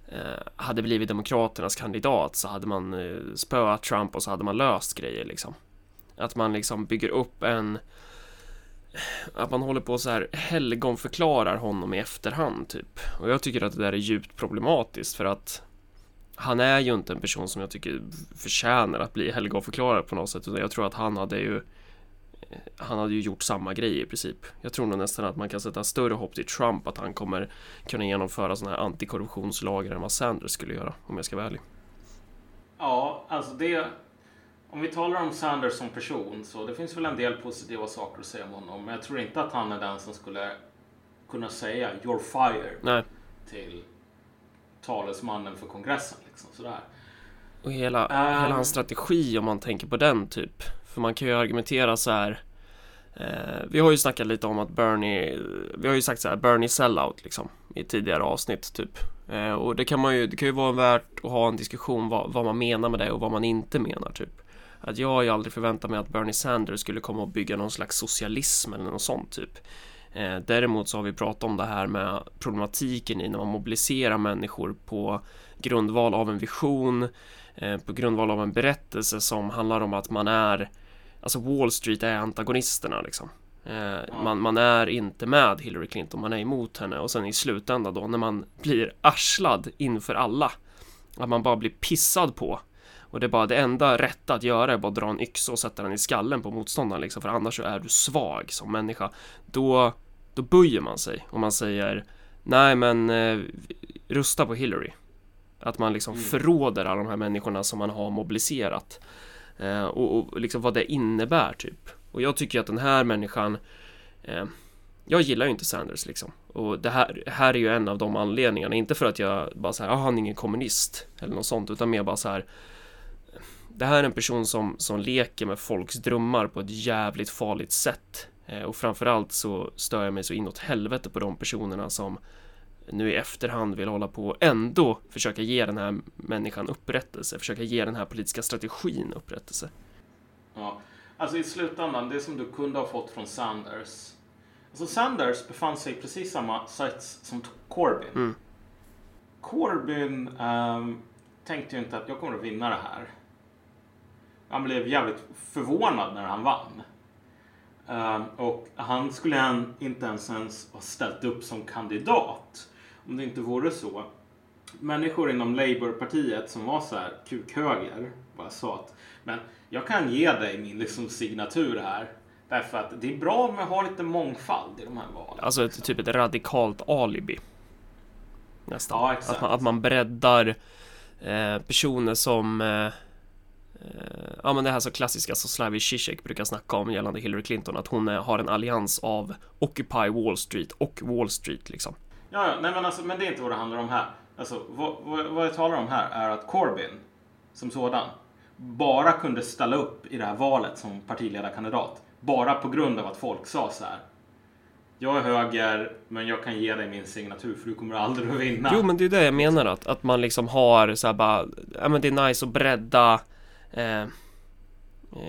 eh, hade blivit Demokraternas kandidat så hade man eh, spöat Trump och så hade man löst grejer liksom. Att man liksom bygger upp en att man håller på så här helgonförklarar honom i efterhand typ. Och jag tycker att det där är djupt problematiskt för att han är ju inte en person som jag tycker förtjänar att bli helgonförklarad på något sätt utan jag tror att han hade ju han hade ju gjort samma grej i princip. Jag tror nog nästan att man kan sätta större hopp till Trump att han kommer kunna genomföra sådana här antikorruptionslagar än vad Sanders skulle göra om jag ska vara ärlig. Ja, alltså det... Om vi talar om Sanders som person så det finns väl en del positiva saker att säga om honom. Men jag tror inte att han är den som skulle kunna säga “You're fired” Nej, till talesmannen för kongressen. Liksom, sådär. och hela, Ehm. hela hans strategi om man tänker på den typ. För man kan ju argumentera så här. Eh, vi har ju snackat lite om att Bernie, vi har ju sagt så här, Bernie sellout liksom i tidigare avsnitt typ. Eh, och det kan man ju, det kan ju vara värt att ha en diskussion vad, vad man menar med det och vad man inte menar typ. Att jag har ju aldrig förväntat mig att Bernie Sanders skulle komma och bygga någon slags socialism eller något sånt typ. Eh, däremot så har vi pratat om det här med problematiken i när man mobiliserar människor på grundval av en vision, eh, på grundval av en berättelse som handlar om att man är, alltså Wall Street är antagonisterna liksom. Eh, man, man är inte med Hillary Clinton, man är emot henne och sen i slutändan då när man blir arslad inför alla, att man bara blir pissad på och det är bara det enda rätta att göra är bara att dra en yxa och sätta den i skallen på motståndaren liksom, för annars så är du svag som människa. Då, då böjer man sig och man säger nej men eh, rösta på Hillary. Att man liksom Mm. förråder alla de här människorna som man har mobiliserat. Eh, och, och liksom vad det innebär typ. Och jag tycker att den här människan eh, jag gillar ju inte Sanders liksom. Och det här, här är ju en av de anledningarna. Inte för att jag bara säger, ah, han är ingen kommunist. Eller något sånt. Utan mer bara så här. Det här är en person som, som leker med folks drömmar på ett jävligt farligt sätt. Eh, och framförallt så stör jag mig så inåt helvete på de personerna som nu i efterhand vill hålla på och ändå försöka ge den här människan upprättelse. Försöka ge den här politiska strategin upprättelse. Ja. Alltså i slutändan, det som du kunde ha fått från Sanders. Alltså Sanders befann sig i precis samma sits som Corbyn. Mm. Corbyn ehm, tänkte ju inte att jag kommer att vinna det här. Han blev jävligt förvånad när han vann. Ehm, och han skulle han inte ens, ens ha ställt upp som kandidat om det inte vore så. Människor inom Labourpartiet som var så här kukhöger bara sa att men jag kan ge dig min liksom signatur här. Därför att det är bra med att ha lite mångfald i de här valen. Alltså ett, typ ett radikalt alibi. Nästan. Ja. Att, man, att man breddar eh, personer som eh, Ja men det här så klassiska som Slavoj Zizek brukar snacka om gällande Hillary Clinton att hon eh, har en allians av Occupy Wall Street och Wall Street liksom. Ja, ja, nej men, alltså, men det är inte vad det handlar om här. Alltså, vad, vad, vad jag talar om här är att Corbyn som sådan bara kunde ställa upp i det här valet som partiledarkandidat. Bara på grund av att folk sa så här. Jag är höger, men jag kan ge dig min signatur för du kommer aldrig att vinna. Jo men det är det jag menar att, att man liksom har så här bara Ja men det är nice att bredda eh, eh,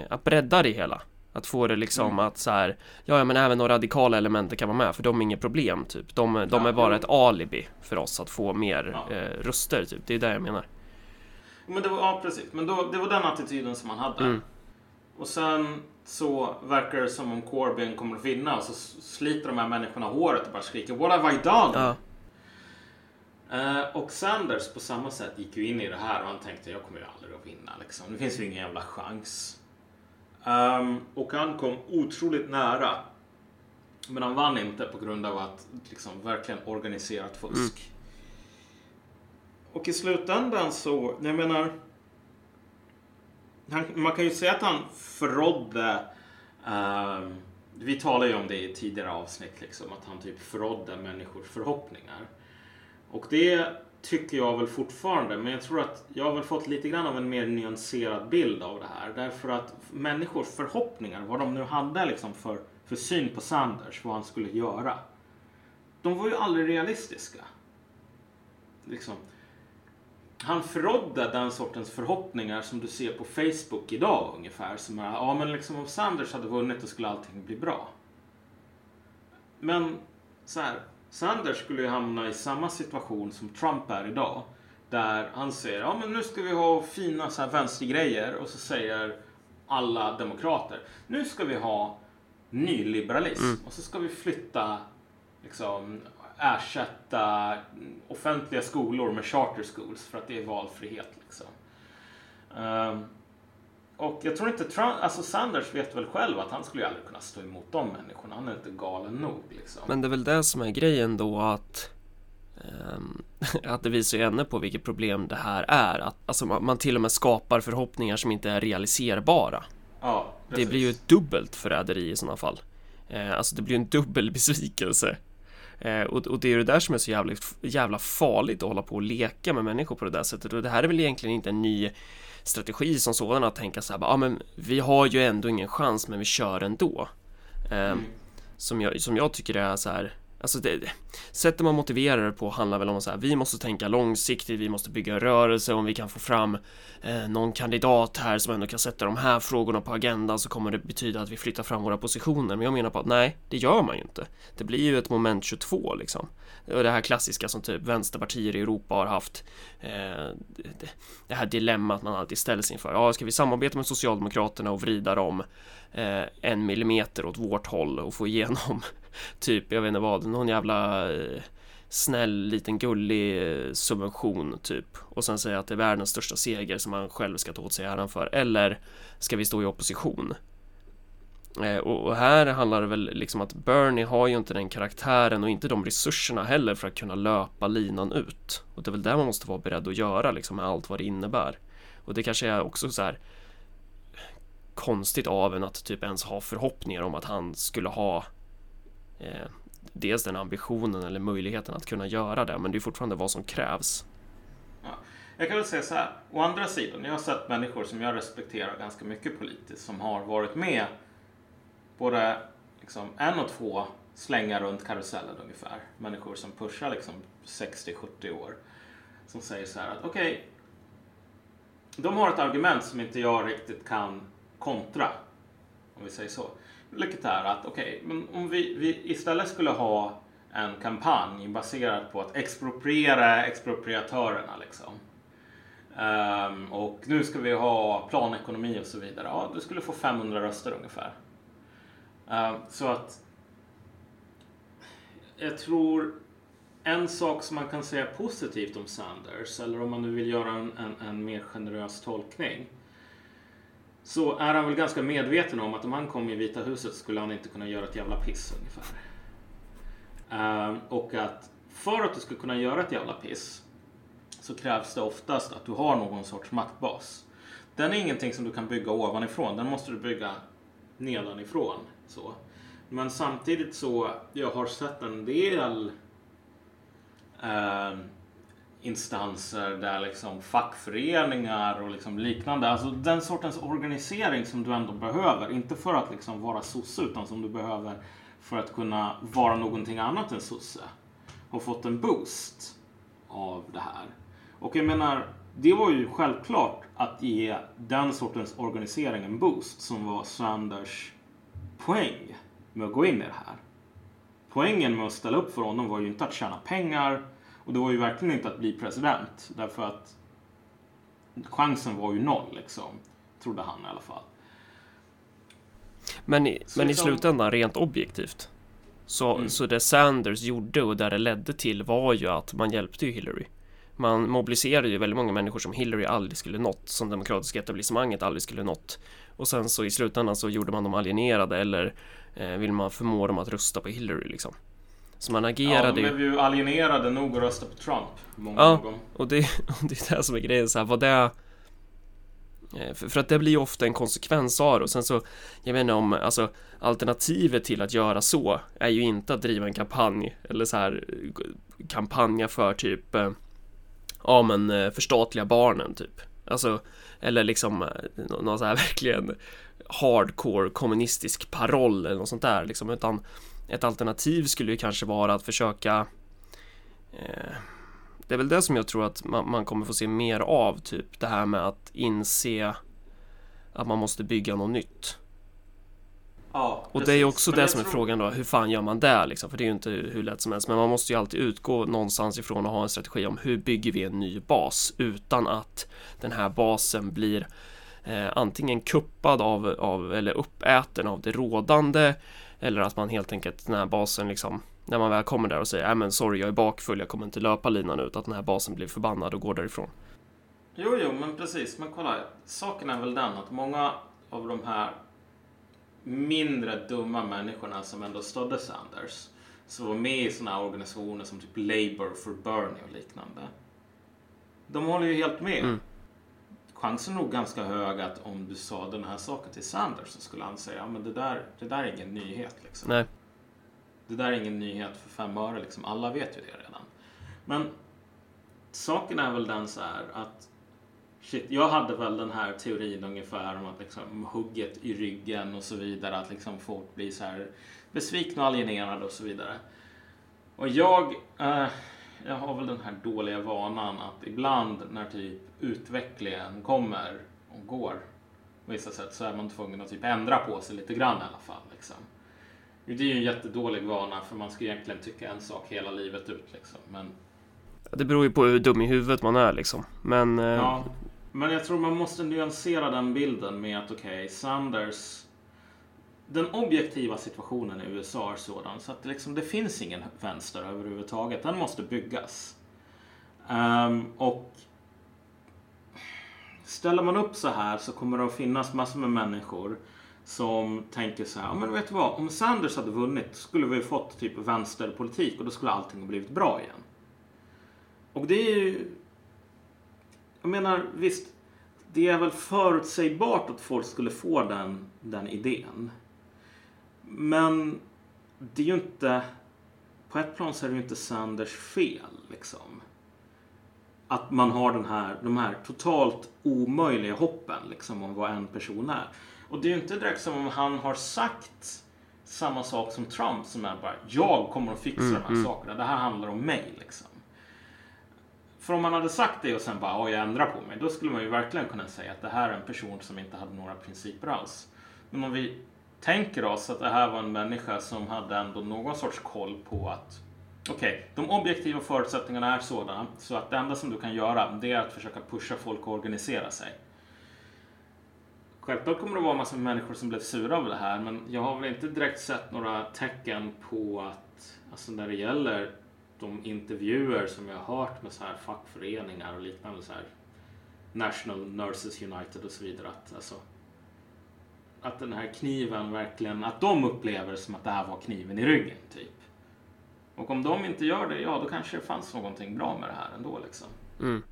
Att bredda det hela Att få det liksom Mm. att så här Ja ja men även de radikala elementen kan vara med för de är inget problem typ De, de Ja, är bara jo. ett alibi för oss att få mer Ja. eh, röster typ Det är det jag menar Men det var, ja, precis. Men då, det var den attityden som han hade. Mm. Och sen så verkar det som om Corbyn kommer att vinna och så sliter de här människorna håret och bara skriker What have I done? Eh, och Sanders på samma sätt gick ju in i det här och han tänkte jag kommer ju aldrig att vinna. Liksom. Det finns ju ingen jävla chans. Ehm, och han kom otroligt nära. Men han vann inte på grund av att liksom, verkligen organiserat fusk. Och i slutändan så, jag menar. Han, man kan ju säga att han förrådde. ehm, vi talade ju om det i tidigare avsnitt, liksom, att han typ förrådde människors förhoppningar. Och det tycker jag väl fortfarande, men jag tror att jag har väl fått lite grann av en mer nyanserad bild av det här. Därför att människors förhoppningar, vad de nu hade liksom för, för syn på Sanders, vad han skulle göra. De var ju aldrig realistiska. Liksom. Han förrådde den sortens förhoppningar som du ser på Facebook idag ungefär. Som är, ja men liksom om Sanders hade vunnit då skulle allting bli bra. Men så här, Sanders skulle ju hamna i samma situation som Trump är idag. Där han säger, ja men nu ska vi ha fina så här vänstergrejer och så säger alla demokrater, nu ska vi ha nyliberalism och så ska vi flytta, liksom ersätta offentliga skolor med charter schools för att det är valfrihet. Liksom. Ehm, och jag tror inte Trump, alltså Sanders vet väl själv att han skulle ju aldrig kunna stå emot de människorna. Han är inte galen nog liksom. Men det är väl det som är grejen då att ehm, att det visar ju ännu på vilket problem det här är. Att, alltså man, man till och med skapar förhoppningar som inte är realiserbara. ja, Det blir ju ett dubbelt förräderi i sådana fall. Eh, alltså det blir en dubbel besvikelse. Eh, och, och det är ju det där som är så jävla, jävla farligt att hålla på och leka med människor på det där sättet. Och det här är väl egentligen inte en ny strategi som sådan att tänka så här, ja ah, men vi har ju ändå ingen chans men vi kör ändå. Eh, som, jag, som jag tycker är så här, alltså det, sättet man motiverar det på handlar väl om så här, vi måste tänka långsiktigt, vi måste bygga rörelse, om vi kan få fram eh, någon kandidat här som ändå kan sätta de här frågorna på agendan så kommer det betyda att vi flyttar fram våra positioner. Men jag menar på att nej, det gör man ju inte. Det blir ju ett moment 22 liksom. Och det här klassiska som typ vänsterpartier i Europa har haft. Eh, det, det här dilemmat man alltid ställs inför. Ja, ska vi samarbeta med Socialdemokraterna och vrida dem eh, en millimeter åt vårt håll och få igenom typ, jag vet inte vad, någon jävla eh, snäll liten gullig eh, subvention typ. Och sen säga att det är världens största seger som han själv ska ta åt sig äran för. Eller ska vi stå i opposition? Eh, och, och här handlar det väl liksom att Bernie har ju inte den karaktären och inte de resurserna heller för att kunna löpa linan ut. Och det är väl det man måste vara beredd att göra liksom med allt vad det innebär. Och det kanske är också så här konstigt av en att typ ens ha förhoppningar om att han skulle ha eh, dels den ambitionen eller möjligheten att kunna göra det, men det är fortfarande vad som krävs. Ja. Jag kan väl säga så här. Å andra sidan, jag har sett människor som jag respekterar ganska mycket politiskt som har varit med både liksom, en och två slängar runt karusellen ungefär. Människor som pushar liksom 60-70 år. Som säger så här att okej, de har ett argument som inte jag riktigt kan kontra. Om vi säger så. Vilket är att okej, men om vi, vi istället skulle ha en kampanj baserad på att expropriera expropriatörerna liksom. Um, och nu ska vi ha planekonomi och så vidare. Ja, du skulle få 500 röster ungefär. Ehm, så att jag tror en sak som man kan säga positivt om Sanders, eller om man nu vill göra en, en, en mer generös tolkning, så är han väl ganska medveten om att om han kom i Vita huset skulle han inte kunna göra ett jävla piss ungefär. Ehm, och att för att du ska kunna göra ett jävla piss så krävs det oftast att du har någon sorts maktbas. Den är ingenting som du kan bygga ovanifrån, den måste du bygga nedanifrån. Så. Men samtidigt så, jag har sett en del eh, instanser där liksom fackföreningar och liksom liknande, alltså den sortens organisering som du ändå behöver, inte för att liksom vara sosse utan som du behöver för att kunna vara någonting annat än sosse, har fått en boost av det här. Och jag menar, det var ju självklart att ge den sortens organisering en boost som var Sanders poäng med att gå in i det här. Poängen med att ställa upp för honom var ju inte att tjäna pengar och det var ju verkligen inte att bli president därför att chansen var ju noll liksom, trodde han i alla fall. Men i, Så men i liksom- slutändan, rent objektivt, Så, Mm. så det Sanders gjorde och där det ledde till var ju att man hjälpte ju Hillary. Man mobiliserade ju väldigt många människor som Hillary aldrig skulle nått, som demokratiska etablissemanget aldrig skulle nått. Och sen så i slutändan så gjorde man dem alienerade eller eh, vill man förmå dem att rösta på Hillary liksom. Så man Ja, agerade de ju. blev ju alienerade nog att rösta på Trump. Många Ja. dem. Och det, och det är det som är grejen så här, vad det eh, för, att det blir ju ofta en konsekvens av det och sen så Jag vet inte om, alltså Alternativet till att göra så är ju inte att driva en kampanj eller så här Kampanja för typ eh, Ja men eh, förstatliga barnen typ Alltså Eller liksom nå- någon så här verkligen Hardcore kommunistisk paroll eller något sånt där liksom utan Ett alternativ skulle ju kanske vara att försöka eh, det är väl det som jag tror att man, man kommer få se mer av, typ det här med att inse att man måste bygga något nytt. Ja, Och det är ju också det som är tror- frågan då, hur fan gör man det liksom? För det är ju inte hur lätt som helst, men man måste ju alltid utgå någonstans ifrån och ha en strategi om hur bygger vi en ny bas utan att den här basen blir eh, antingen kuppad av, av, eller uppäten av det rådande eller att man helt enkelt, den här basen liksom när man väl kommer där och säger, nej men sorry jag är bakfull, jag kommer inte löpa linan ut, att den här basen blir förbannad och går därifrån. Jo, jo, men precis. Men kolla, saken är väl den att många av de här mindre dumma människorna som ändå stödde Sanders, som var med i sådana här organisationer som typ Labour for Bernie och liknande. De håller ju helt med. Mm. Chansen nog ganska hög att om du sa den här saken till Sanders så skulle han säga, ja men det där, det där är ingen nyhet liksom. Nej, Det där är ingen nyhet för fem öre, liksom. alla vet ju det redan. Men saken är väl den så här att shit, jag hade väl den här teorin ungefär om att liksom hugget i ryggen och så vidare, att liksom folk blir så här besvikna och alienerade och så vidare. Och jag, eh, jag har väl den här dåliga vanan att ibland när typ utvecklingen kommer och går på vissa sätt så är man tvungen att typ ändra på sig lite grann i alla fall. Liksom. Det är ju en jättedålig vana för man ska egentligen tycka en sak hela livet ut. Liksom. Men, det beror ju på hur dum i huvudet man är liksom. Men eh, ja, men jag tror man måste nyansera den bilden med att okej, Sanders den objektiva situationen i USA är sådan så att det, liksom, det finns ingen vänster överhuvudtaget. Den måste byggas. Ehm, och ställer man upp så här så kommer det att finnas massor med människor som tänker så här, "Ja, men vet du vad, om Sanders hade vunnit skulle vi fått typ vänsterpolitik och då skulle allting ha blivit bra igen. Och det är ju, jag menar visst, det är väl förutsägbart att folk skulle få den, den idén. Men det är ju inte, på ett plan så är det ju inte Sanders fel liksom. Att man har den här, de här totalt omöjliga hoppen liksom om vad en person är. Och det är ju inte direkt som om han har sagt samma sak som Trump som är bara jag kommer att fixa Mm, de här mm. sakerna. Det här handlar om mig liksom. För om man hade sagt det och sen bara "Ja, jag ändrar på mig. Då skulle man ju verkligen kunna säga att det här är en person som inte hade några principer alls. Men om vi tänker oss att det här var en människa som hade ändå någon sorts koll på att okej, de objektiva förutsättningarna är sådana så att det enda som du kan göra det är att försöka pusha folk att organisera sig. Självklart kommer det vara massor med människor som blev sura av det här men jag har väl inte direkt sett några tecken på att, alltså när det gäller de intervjuer som jag har hört med så här fackföreningar och liknande så här National Nurses United och så vidare att alltså att den här kniven verkligen, att de upplever som att det här var kniven i ryggen typ. Och om de inte gör det, ja då kanske det fanns någonting bra med det här ändå liksom. Mm.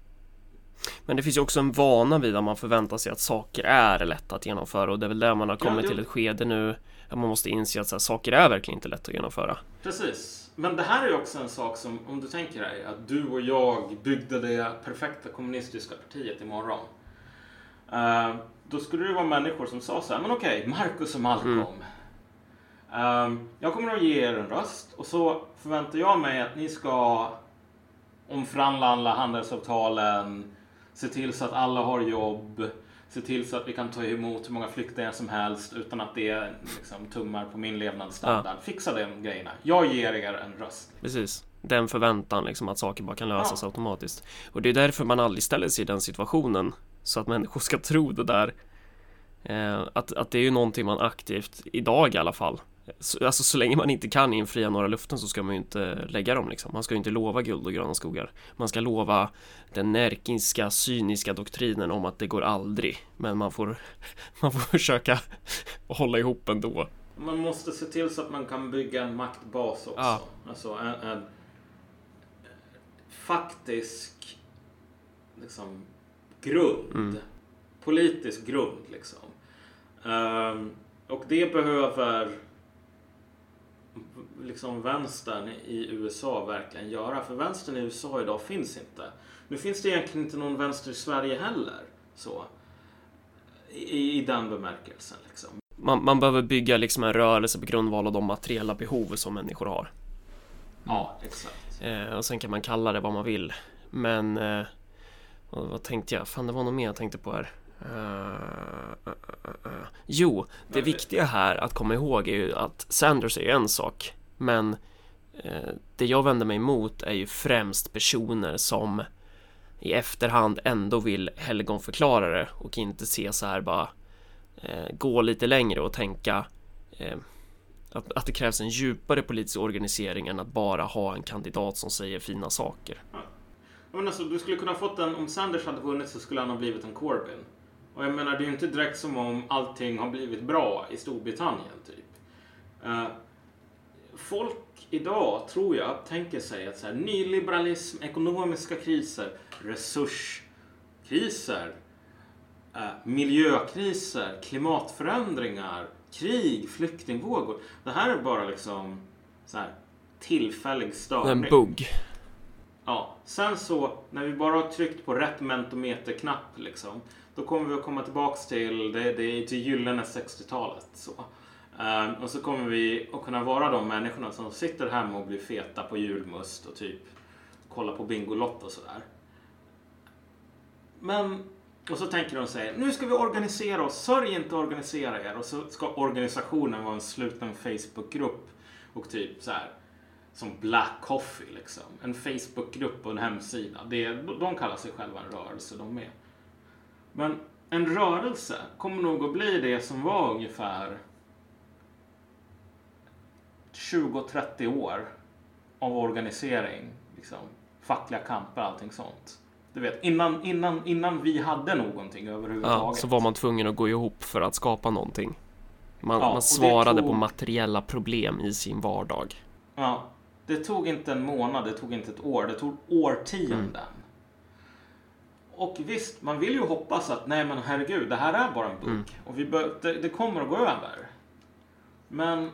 Men det finns ju också en vana vid att man förväntar sig att saker är lätta att genomföra och det är väl där man har Ja, kommit jo. till ett skede nu att man måste inse att så här, saker är verkligen inte lätt att genomföra. Precis. Men det här är ju också en sak som, om du tänker dig att du och jag byggde det perfekta kommunistiska partiet imorgon. Uh, då skulle det vara människor som sa så här, men okej, Marcus och Malcolm. Ehm, jag kommer att ge er en röst och så förväntar jag mig att ni ska omförhandla alla handelsavtalen, se till så att alla har jobb, se till så att vi kan ta emot hur många flyktingar som helst utan att det liksom, tummar på min levnadsstandard. Fixa de grejerna. Jag ger er en röst. Precis. Den förväntan liksom att saker bara kan lösas Ja. automatiskt. Och det är därför man aldrig ställer sig i den situationen. Så att människor ska tro det där. Eh, att, att det är ju någonting man aktivt, idag i alla fall, så, alltså så länge man inte kan infria några luften så ska man ju inte lägga dem liksom. Man ska ju inte lova guld och gröna skogar. Man ska lova den närkinska cyniska doktrinen om att det går aldrig. Men man får, man får försöka hålla ihop ändå. Man måste se till så att man kan bygga en maktbas också. Ja. Alltså en, en faktisk liksom, grund. Mm. Politisk grund liksom. Ehm, och det behöver liksom vänstern i USA verkligen göra. För vänstern i USA idag finns inte. Nu finns det egentligen inte någon vänster i Sverige heller. Så. I, i den bemärkelsen liksom. Man, man behöver bygga liksom en rörelse på grundval av de materiella behov som människor har. Ja, exakt. Eh, och sen kan man kalla det vad man vill. Men eh, vad, tänkte jag? Fan, det var något mer jag tänkte på här. Eh. Jo, det viktiga här att komma ihåg är ju att Sanders är ju en sak. Men det jag vänder mig emot är ju främst personer som i efterhand ändå vill helgonförklara det och inte se så här bara gå lite längre och tänka att, att det krävs en djupare politisk organisering än att bara ha en kandidat som säger fina saker. Ja, Men alltså, du skulle kunna fått en, om Sanders hade vunnit så skulle han ha blivit en Corbyn. Och jag menar, det är ju inte direkt som om allting har blivit bra i Storbritannien, typ. Eh, folk idag, tror jag, tänker sig att så här, nyliberalism, ekonomiska kriser, resurskriser, eh, miljökriser, klimatförändringar, krig, flyktingvågor. Det här är bara liksom så här, tillfällig störning. en bugg. Ja, sen så när vi bara har tryckt på rätt mentometerknapp liksom. Då kommer vi att komma tillbaks till det, det är till gyllene 60-talet. Så. Ehm, och så kommer vi att kunna vara de människorna som sitter hemma och blir feta på julmust och typ kollar på Bingolotto och sådär. Men, och så tänker de sig, nu ska vi organisera oss, sörj inte att organisera er. Och så ska organisationen vara en sluten Facebookgrupp och typ så här som Black Coffee liksom. En Facebookgrupp och en hemsida. Det, de kallar sig själva en rörelse de med. Men en rörelse kommer nog att bli det som var ungefär 20-30 år av organisering. Liksom, fackliga kamper, allting sånt. Du vet, innan, innan, innan vi hade någonting Ja, överhuvudtaget. så var man tvungen att gå ihop för att skapa någonting. Man, Ja, och man svarade tog- på materiella problem i sin vardag. Ja, det tog inte en månad, det tog inte ett år, det tog årtionden. Mm. Och visst, man vill ju hoppas att nej men herregud, det här är bara en bok Mm. och vi bör, det, det kommer att gå över. Men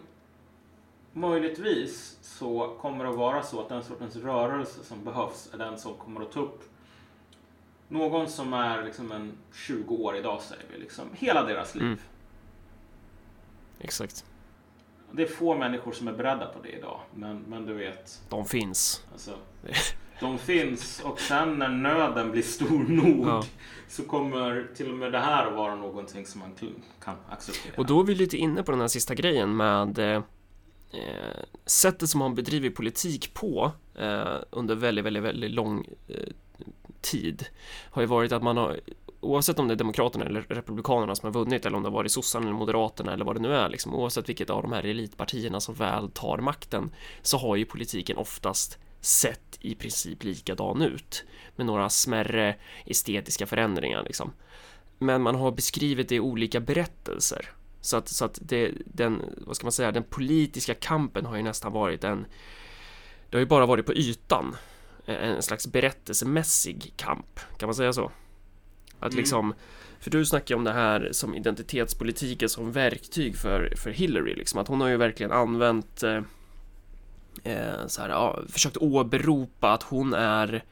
möjligtvis så kommer det att vara så att den sortens rörelse som behövs är den som kommer att ta upp någon som är liksom en 20 år idag säger vi, liksom hela deras liv. Mm. Exakt. Det är få människor som är beredda på det idag, men, men du vet, De finns. Alltså, de finns och sen när nöden blir stor nog Ja. så kommer till och med det här att vara någonting som man kan acceptera. Och då är vi lite inne på den här sista grejen med eh, eh, sättet som man bedriver politik på eh, under väldigt, väldigt, väldigt lång eh, tid har ju varit att man har oavsett om det är Demokraterna eller Republikanerna som har vunnit eller om det har varit sossarna eller Moderaterna eller vad det nu är liksom oavsett vilket av de här elitpartierna som väl tar makten så har ju politiken oftast sett i princip likadan ut med några smärre estetiska förändringar liksom. Men man har beskrivit det i olika berättelser så att, så att det, den, vad ska man säga, den politiska kampen har ju nästan varit en det har ju bara varit på ytan en slags berättelsemässig kamp, kan man säga så? Att Mm. liksom, för du snackar om det här som identitetspolitiken som verktyg för, för Hillary, liksom att hon har ju verkligen använt eh, eh, så här, ja, försökt åberopa att hon är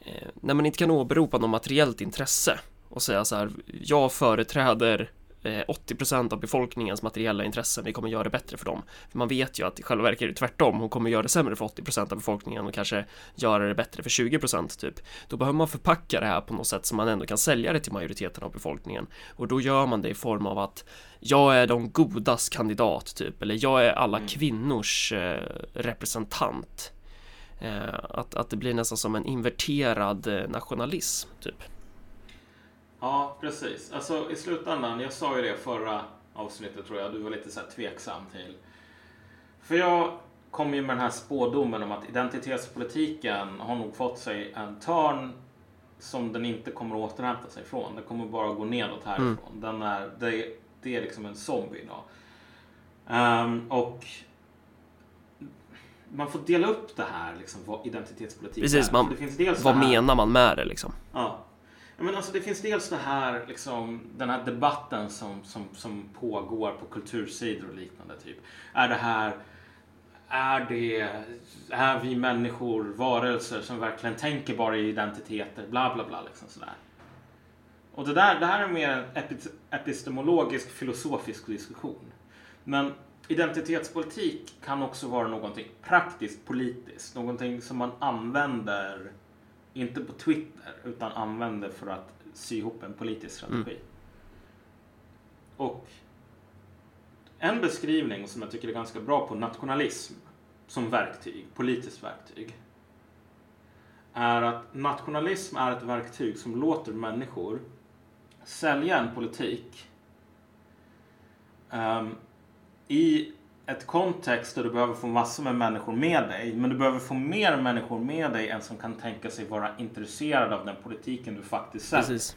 eh, när man inte kan åberopa något materiellt intresse och säga så här, jag företräder 80% av befolkningens materiella intressen, vi kommer göra det bättre för dem. För man vet ju att i själva verket är det tvärtom, hon kommer göra det sämre för 80% av befolkningen och kanske göra det bättre för 20% typ. Då behöver man förpacka det här på något sätt så man ändå kan sälja det till majoriteten av befolkningen. Och då gör man det i form av att jag är de godas kandidat typ, eller jag är alla Mm. kvinnors eh, representant. Eh, att, att det blir nästan som en inverterad eh, nationalism typ. Ja, precis. Alltså i slutändan, jag sa ju det förra avsnittet tror jag du var lite så här tveksam till. För jag kom ju med den här spådomen om att identitetspolitiken har nog fått sig en törn som den inte kommer att återhämta sig från. Den kommer bara gå nedåt härifrån. Mm. Den är, det, det är liksom en zombie idag. Ehm, och man får dela upp det här, liksom, vad identitetspolitik Precis, är. man- Vad här, menar man med det liksom? Ja. Men alltså, det finns dels det här, liksom, den här debatten som, som, som pågår på kultursidor och liknande. Typ. Är det här är, det, är vi människor varelser som verkligen tänker bara i identiteter? Bla, bla, bla. Liksom sådär. Och det, där, det här är mer en epistemologisk, filosofisk diskussion. Men identitetspolitik kan också vara någonting praktiskt politiskt. Någonting som man använder, inte på Twitter, utan använder för att sy ihop en politisk strategi. Och en beskrivning som jag tycker är ganska bra på nationalism som verktyg, politiskt verktyg, är att nationalism är ett verktyg som låter människor sälja en politik ehm, i ett kontext där du behöver få massor med människor med dig, men du behöver få mer människor med dig än som kan tänka sig vara intresserade av den politiken du faktiskt säljer. Precis.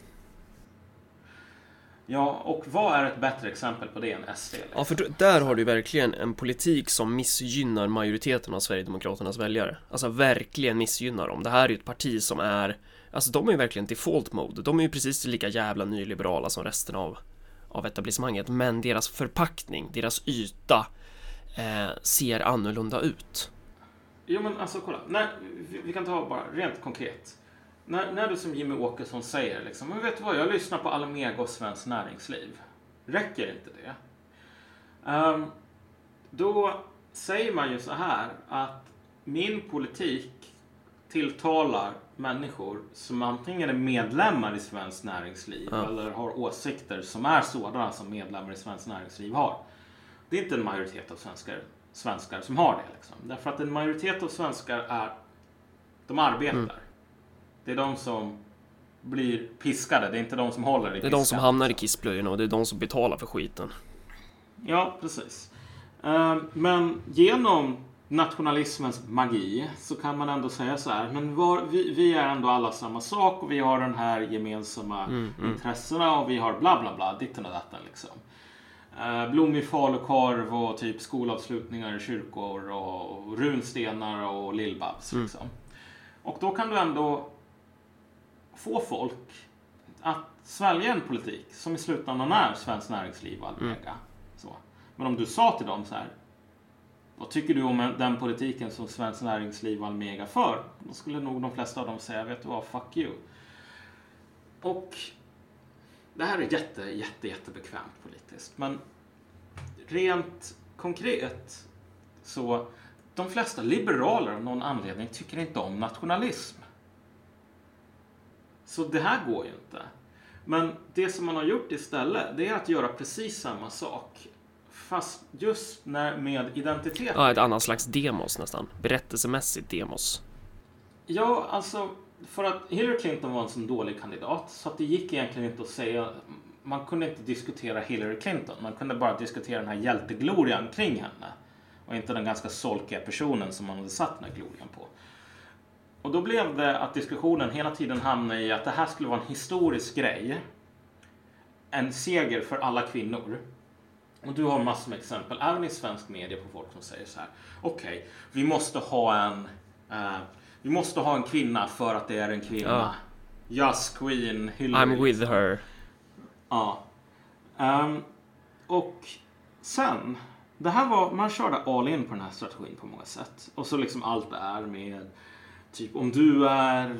Ja, och vad är ett bättre exempel på det än SD? liksom? Ja, för där har du verkligen en politik som missgynnar majoriteten av Sverigedemokraternas väljare. Alltså verkligen missgynnar dem. Det här är ju ett parti som är, alltså de är ju verkligen default mode. De är ju precis lika jävla nyliberala som resten av, av etablissemanget. Men deras förpackning, deras yta eh, ser annorlunda ut. Jo men alltså kolla, när, vi, vi kan ta bara rent konkret. När, när du som Jimmy Åkesson säger liksom, men vet du vad, jag lyssnar på Almega och Svenskt Näringsliv. Räcker inte det? Ehm, då säger man ju så här att min politik tilltalar människor som antingen är medlemmar i Svenskt Näringsliv Ja. eller har åsikter som är sådana som medlemmar i Svenskt Näringsliv har. Det är inte en majoritet av svenskar, svenskar som har det. Liksom. Därför att en majoritet av svenskar är, de arbetar. Mm. Det är de som blir piskade, det är inte de som håller i Det är de som piskan, hamnar i kissblöjorna och det är de som betalar för skiten. Ja, precis. Eh, Men genom nationalismens magi så kan man ändå säga så här, men var, vi, vi är ändå alla samma sak och vi har den här gemensamma Mm, mm. intressena och vi har bla bla bla, ditten och datten liksom. Eh, blommig falukorv och typ skolavslutningar i kyrkor och, runstenar och lillbabs Mm. liksom. Och då kan du ändå få folk att svälja en politik som i slutändan är Svenskt Näringsliv och Almega. Så. Men om du sa till dem så här. Vad tycker du om den politiken som Svenskt Näringsliv och Almega för? Då skulle nog de flesta av dem säga, vet du vad, fuck you. Och det här är jätte, jätte, jättebekvämt politiskt. Men rent konkret så de flesta liberaler av någon anledning tycker inte om nationalism. Så det här går ju inte. Men det som man har gjort istället, det är att göra precis samma sak. Fast just när, med identitet. Ja, ett annat slags demos nästan. Berättelsemässigt demos. Ja, alltså för att Hillary Clinton var en så dålig kandidat så att det gick egentligen inte att säga man kunde inte diskutera Hillary Clinton. Man kunde bara diskutera den här hjälteglorian kring henne. Och inte den ganska solkiga personen som man hade satt den här glorian på. Och då blev det att diskussionen hela tiden hamnade i att det här skulle vara en historisk grej. En seger för alla kvinnor. Och du har massor med exempel, även i svensk media, på folk som säger så här. Okej, vi måste ha en eh, vi måste ha en kvinna för att det är en kvinna. Yes, Queen, Hillary. I'm with her. Ja. Ehm, och sen, det här var, man körde all in på den här strategin på många sätt. Och så liksom allt det är med, typ om du är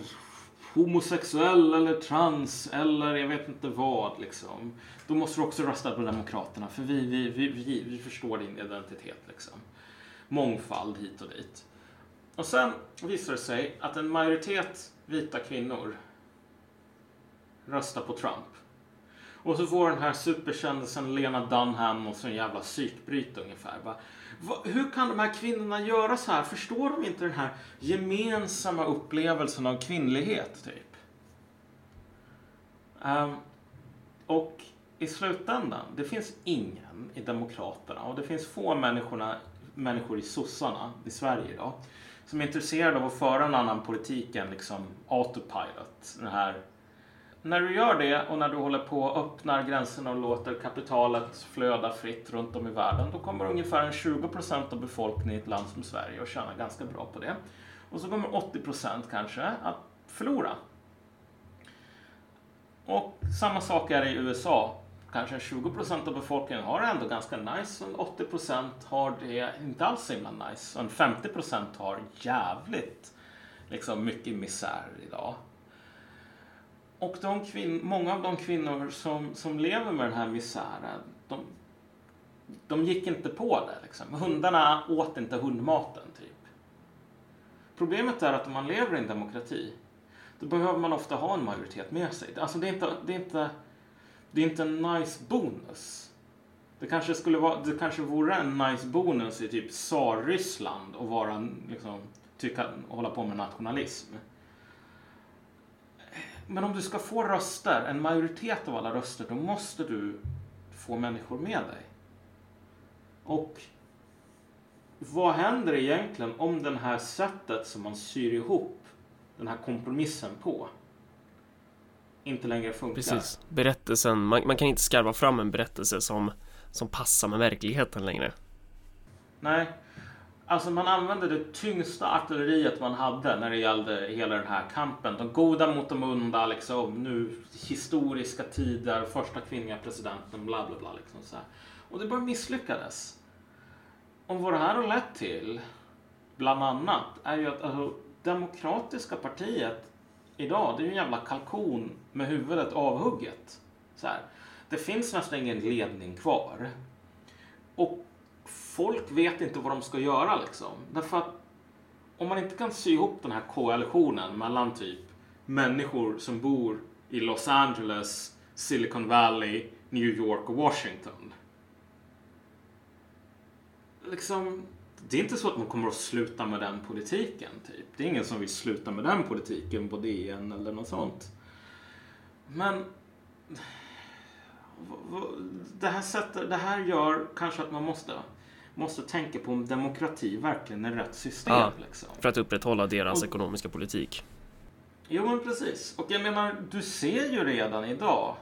homosexuell eller trans eller jag vet inte vad liksom. Då måste du också rösta på Demokraterna för vi, vi, vi, vi, vi förstår din identitet liksom. Mångfald hit och dit. Och sen visar det sig att en majoritet vita kvinnor röstar på Trump. Och så får den här superkändisen Lena Dunham och så en jävla psykbryt ungefär. Va? Va, hur kan de här kvinnorna göra så här? Förstår de inte den här gemensamma upplevelsen av kvinnlighet, typ? Um, och i slutändan, det finns ingen i Demokraterna och det finns få människorna, människor i sossarna i Sverige idag som är intresserade av att föra en annan politik än liksom autopilot. Den här när du gör det och när du håller på och öppnar gränserna och låter kapitalet flöda fritt runt om i världen, då kommer ungefär 20 procent av befolkningen i ett land som Sverige att tjäna ganska bra på det. Och så kommer 80 procent kanske att förlora. Och samma sak är det i USA. Kanske 20 procent av befolkningen har det ändå ganska nice och 80 procent har det inte alls så himla nice. Och 50 procent har jävligt liksom mycket misär idag. Och de kvin- många av de kvinnor som, som lever med den här misären, de, de gick inte på det. Liksom. Hundarna åt inte hundmaten, typ. Problemet är att om man lever i en demokrati, då behöver man ofta ha en majoritet med sig. Alltså det är inte, det är inte, det är inte en nice bonus. Det kanske, skulle vara, det kanske vore en nice bonus i typ Tsar-Ryssland att vara, liksom, tycka, hålla på med nationalism. Men om du ska få röster, en majoritet av alla röster, då måste du få människor med dig. Och vad händer egentligen om det här sättet som man syr ihop den här kompromissen på inte längre funkar? Precis. Berättelsen, man, man kan inte skarva fram en berättelse som, som passar med verkligheten längre. Nej, alltså man använde det tyngsta artilleriet man hade när det gällde hela den här kampen. De goda mot de onda, liksom, nu historiska tider, första kvinnliga presidenten, bla bla bla. Liksom så här. Och det bara misslyckades. Och vad det här har lett till, bland annat, är ju att alltså, Demokratiska partiet idag, det är ju en jävla kalkon med huvudet avhugget. Så här. Det finns nästan ingen ledning kvar. Och folk vet inte vad de ska göra liksom. Därför att om man inte kan sy ihop den här koalitionen mellan typ människor som bor i Los Angeles, Silicon Valley, New York och Washington. Liksom, det är inte så att man kommer att sluta med den politiken. Typ. Det är ingen som vill sluta med den politiken på DN eller något sånt. Men det här, sätter, det här gör kanske att man måste, måste tänka på om demokrati verkligen är rätt system. Ja. Liksom. För att upprätthålla deras Och- ekonomiska politik. Jo, men precis. Och jag menar, du ser ju redan idag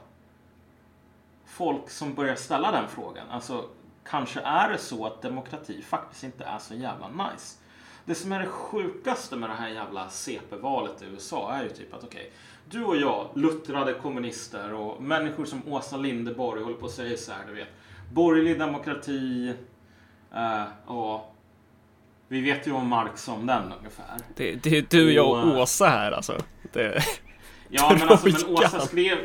folk som börjar ställa den frågan. Alltså, kanske är det så att demokrati faktiskt inte är så jävla nice. Det som är det sjukaste med det här jävla CP-valet i USA är ju typ att okej, du och jag, luttrade kommunister och människor som Åsa Linderborg håller på att säga så här, du vet. Borgerlig demokrati, eh, ja, vi vet ju om Marx om den ungefär. Det, det är du, jag och Och- Åsa här alltså. Det, Ja, men alltså, men. Åsa skrev...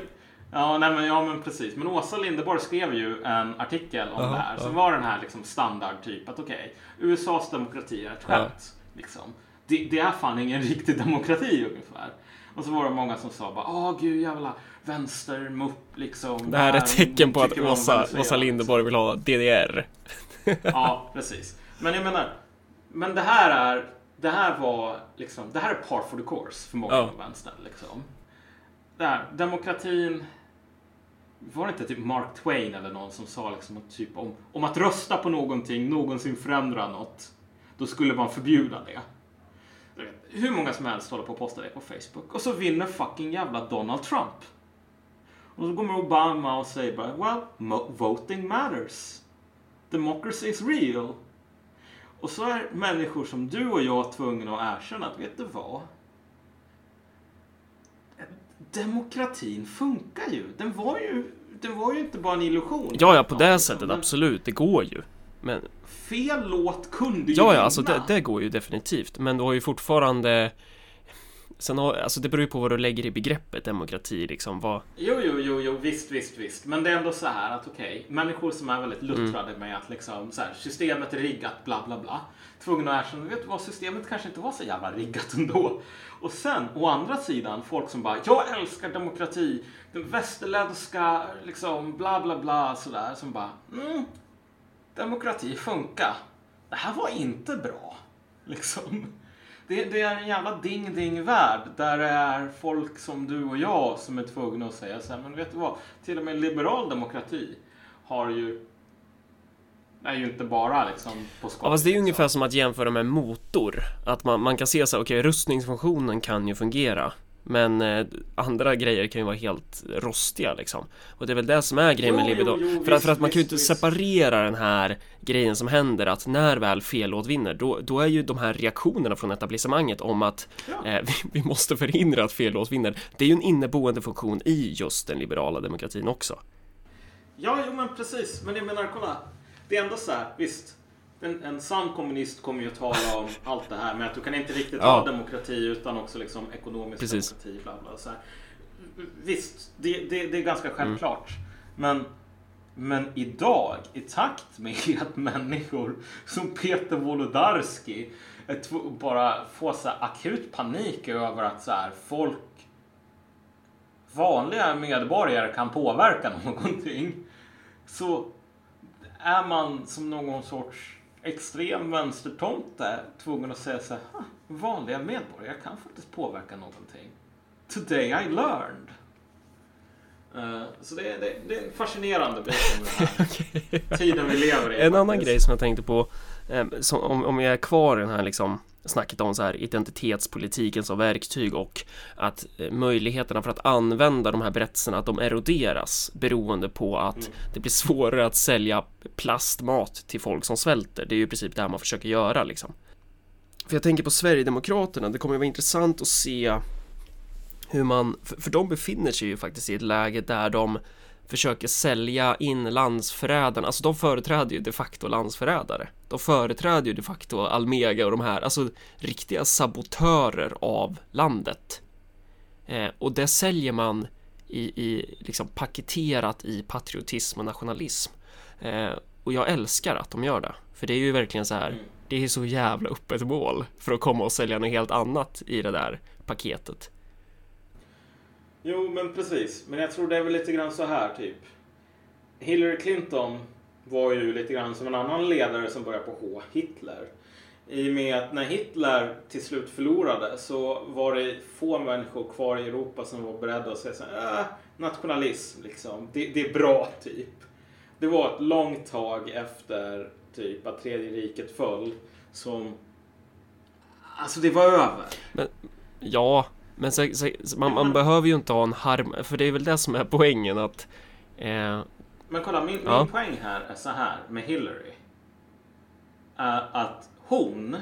Ja, nej, men, ja, men precis. Men Åsa Linderborg skrev ju en artikel om Ja, det här. Som var den här liksom standard typ att okej, USAs demokrati är ett skämt. Liksom. Det, det är fan ingen riktig demokrati ungefär. Och så var det många som sa bara, åh gud jävla vänstermupp liksom. det här är ett tecken på att Åsa, Venezuela." Åsa Linderborg vill ha DDR. Ja, precis. Men jag menar, men det här är, det här var liksom, det här är par for the course för många Ja. på vänstern liksom. Det här, demokratin, var det inte typ Mark Twain eller någon som sa liksom att typ om, om att rösta på någonting någonsin förändra något, då skulle man förbjuda det. Hur många som helst håller på att posta det på Facebook och så vinner fucking jävla Donald Trump. Och så kommer Obama och säger bara, well, voting matters. Democracy is real. Och så är människor som du och jag tvungna att erkänna att, vet du vad? Demokratin funkar ju. Den var ju, den var ju inte bara en illusion. Ja, ja, på det Men sättet absolut. Det går ju. Men Fel låt kunde ju ja, ja, vinna. alltså det, det går ju definitivt. Men du har ju fortfarande Sen har, alltså det beror ju på vad du lägger i begreppet demokrati liksom. Vad, Jo, jo, jo, jo, visst, visst, visst. Men det är ändå så här att okej, människor som är väldigt Mm. luttrade med att liksom så här, systemet är riggat, bla, bla, bla. Tvungna att erkänna, vet du vad, systemet kanske inte var så jävla riggat ändå. Och sen, å andra sidan, folk som bara, jag älskar demokrati, den västerländska, liksom, bla, bla, bla, sådär, som bara, mm, demokrati funkar. Det här var inte bra, liksom. Det, det är en jävla ding-ding-värld där det är folk som du och jag som är tvungna att säga så här, men vet du vad? Till och med liberal demokrati har ju är ju inte bara liksom på skott. Ja, fast det är ju liksom. ungefär som att jämföra med motor. Att man, man kan se så här, okej, rustningsfunktionen kan ju fungera. Men eh, andra grejer kan ju vara helt rostiga liksom. Och det är väl det som är grejen med Jo, libido. jo, jo, för, att, visst, för att man kan ju visst, inte visst. separera den här grejen som händer att när väl fel låt vinner, då, då är ju de här reaktionerna från etablissemanget om att Ja. eh, vi, vi måste förhindra att fel låt vinner. Det är ju en inneboende funktion i just den liberala demokratin också. Ja, jo men precis. Men jag menar, kolla. Det är ändå så här, visst. En, en sann kommunist kommer ju att tala om allt det här med att du kan inte riktigt Ja. ha demokrati utan också liksom ekonomisk Precis. demokrati. Bla bla, så här. Visst, det, det, det är ganska självklart. Men, men idag, i takt med att människor som Peter Wolodarski bara får så akut panik över att så här, folk vanliga medborgare kan påverka någonting så är man som någon sorts extrem vänstertomte tvungen att säga så här, "Ah, vanliga medborgare kan faktiskt påverka någonting. Today I learned. Eh, så det, är- det, det är en fascinerande bit om den här tiden vi lever i. En annan faktiskt. grej som jag tänkte på, som, om, om jag är kvar i den här liksom snacket om så här identitetspolitiken som verktyg och att eh, möjligheterna för att använda de här berättelserna att de eroderas beroende på att Mm. det blir svårare att sälja plastmat till folk som svälter. Det är ju i princip det här man försöker göra liksom. För jag tänker på Sverigedemokraterna, det kommer ju vara intressant att se hur man, för, för de befinner sig ju faktiskt i ett läge där de försöker sälja in landsförrädarna, alltså de företräder ju de facto landsförrädare. De företräder ju de facto Almega och de här, alltså riktiga sabotörer av landet. Eh, och det säljer man i, i liksom paketerat i patriotism och nationalism. Eh, och jag älskar att de gör det, för det är ju verkligen så här, Mm. det är så jävla öppet mål för att komma och sälja något helt annat i det där paketet. Jo, men precis. Men jag tror det är väl lite grann så här typ. Hillary Clinton var ju lite grann som en annan ledare som började på H, Hitler. I och med att när Hitler till slut förlorade så var det få människor kvar i Europa som var beredda att säga så här, äh, nationalism liksom. Det, det är bra typ. Det var ett långt tag efter typ att tredje riket föll som Alltså det var över. Ja, men så, så, man, man behöver ju inte ha en harm, för det är väl det som är poängen att eh, Men kolla, min, Ja. min poäng här är så här med Hillary. Är att hon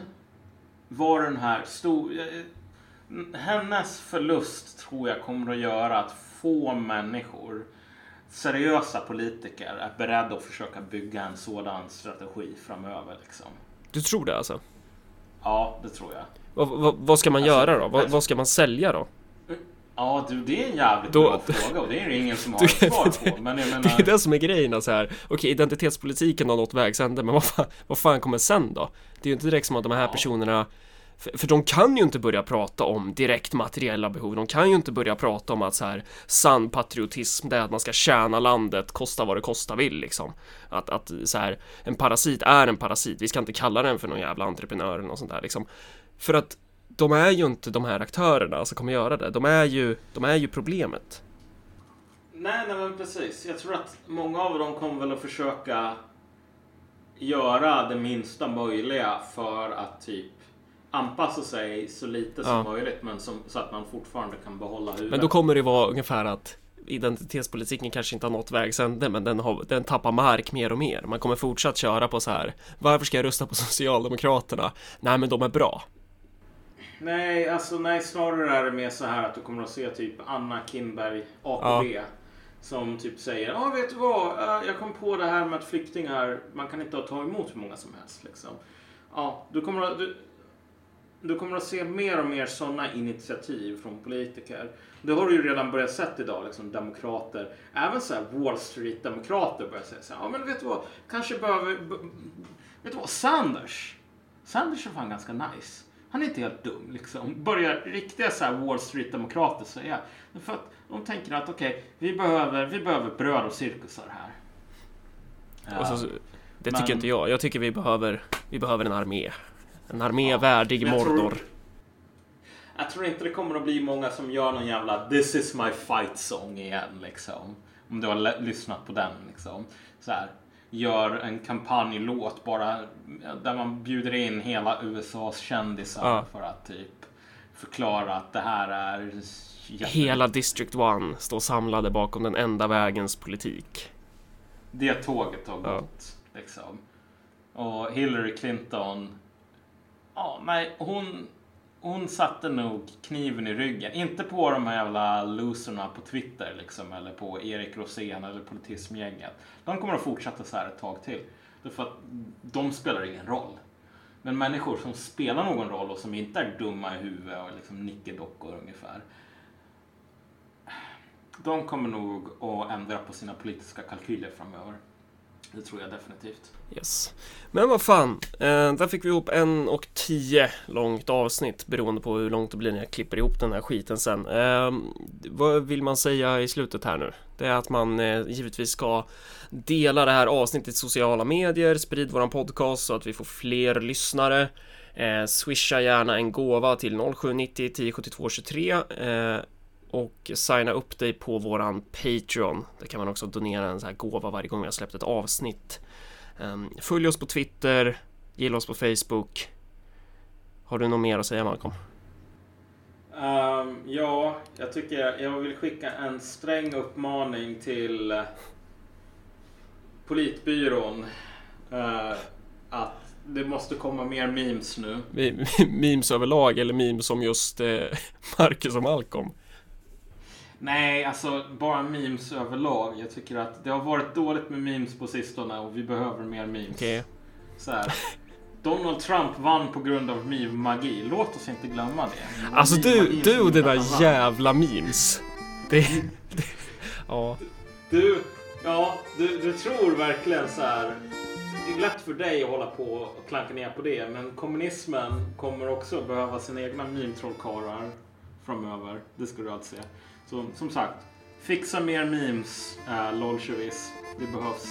var den här stor... eh, Hennes förlust tror jag kommer att göra att få människor, seriösa politiker, är beredda att försöka bygga en sådan strategi framöver. Liksom. du tror det alltså? Ja, det tror jag. Vad, vad, vad ska man Alltså, göra då? Vad, alltså- vad ska man sälja då? Ja, du, det är en jävligt Då- bra fråga och det är det ingen som har Du- ett svar på. Men jag menar... Det är det som är grejen, alltså här. Okej, identitetspolitiken har nått vägs ände, men vad fan, vad fan kommer sen då? Det är ju inte direkt som att de här Ja. personerna för, för de kan ju inte börja prata om direkt materiella behov. De kan ju inte börja prata om att så här sann patriotism, det är att man ska tjäna landet, kosta vad det kosta vill liksom. Att, att så här, en parasit är en parasit. Vi ska inte kalla den för någon jävla entreprenör eller något sånt där liksom. För att de är ju inte de här aktörerna som kommer göra det. De är ju, de är ju problemet. Nej, nej men precis. Jag tror att många av dem kommer väl att försöka göra det minsta möjliga för att typ anpassa sig så lite som Ja. möjligt men som, så att man fortfarande kan behålla huvudet. Men då kommer det vara ungefär att identitetspolitiken kanske inte har nått vägs ände men den, har, den tappar mark mer och mer. Man kommer fortsatt köra på så här. Varför ska jag rösta på Socialdemokraterna? Nej men de är bra. Nej, alltså nej, snarare är det mer så här att du kommer att se typ Anna Kinberg, AKB, som typ säger Ja, vet du vad? Eh, Jag kom på det här med att flyktingar, man kan inte ta emot hur många som helst. Liksom. Ja, du kommer att, du, du kommer att se mer och mer sådana initiativ från politiker. Det har du ju redan börjat sett idag, liksom demokrater. Även så här Wall Street-demokrater börjar säga så här, ja men vet du vad, kanske behöver, vet du vad, Sanders. Sanders är fan ganska nice. Han är inte helt dum liksom. Börjar riktiga så Wall Street-demokrater säga. För att de tänker att okej, vi, behöver, vi behöver bröd och cirkusar här. Och så, Ja. det men- tycker inte jag. Jag tycker vi behöver, vi behöver en armé. En armé Ja, värdig jag tror- Mordor. Jag tror inte det kommer att bli många som gör någon jävla This is my fight song igen liksom. Om du har lyssnat på den liksom. Så här, gör en kampanjlåt bara där man bjuder in hela USAs kändisar Ja. för att typ förklara att det här är Hela District 1 står samlade bakom den enda vägens politik. det tåget har Ja. gått. Liksom. Och Hillary Clinton, ja, nej, hon, hon satte nog kniven i ryggen. Inte på de här jävla loserna på Twitter liksom, eller på Erik Rosén eller politismgänget. De kommer att fortsätta så här ett tag till. Därför att de spelar ingen roll. Men människor som spelar någon roll och som inte är dumma i huvudet och liksom nickedockor ungefär. De kommer nog att ändra på sina politiska kalkyler framöver. Det tror jag definitivt. Yes. Men vad fan, eh, där fick vi ihop en och tio långt avsnitt beroende på hur långt det blir när jag klipper ihop den här skiten sen. Eh, vad vill man säga i slutet här nu? Det är att man eh, givetvis ska dela det här avsnittet i sociala medier, sprid våran podcast så att vi får fler lyssnare. Eh, swisha gärna en gåva till 0790 1072 23 och signa upp dig på våran Patreon. Där kan man också donera en sån här gåva varje gång vi har släppt ett avsnitt. Um, följ oss på Twitter, gilla oss på Facebook. Har du något mer att säga Malcolm? Ehm, ja, jag tycker jag vill skicka en sträng uppmaning till eh, Politbyrån. eh, att det måste komma mer memes nu. Memes överlag eller memes om just eh, Marcus och Malcolm? Nej, alltså bara memes överlag. Jag tycker att det har varit dåligt med memes på sistone och vi behöver mer memes. Okej. Så här. Donald Trump vann på grund av meme-magi. Låt oss inte glömma det. Alltså du, du och dina jävla memes. Det, det, ja, Du, ja, du, du tror verkligen så här. Det är lätt för dig att hålla på och klanka ner på det, men kommunismen kommer också behöva sina egna meme-trollkarlar framöver. Det ska du alltså se. Så som sagt, fixa mer memes, eh, äh, lolchevis. Det behövs.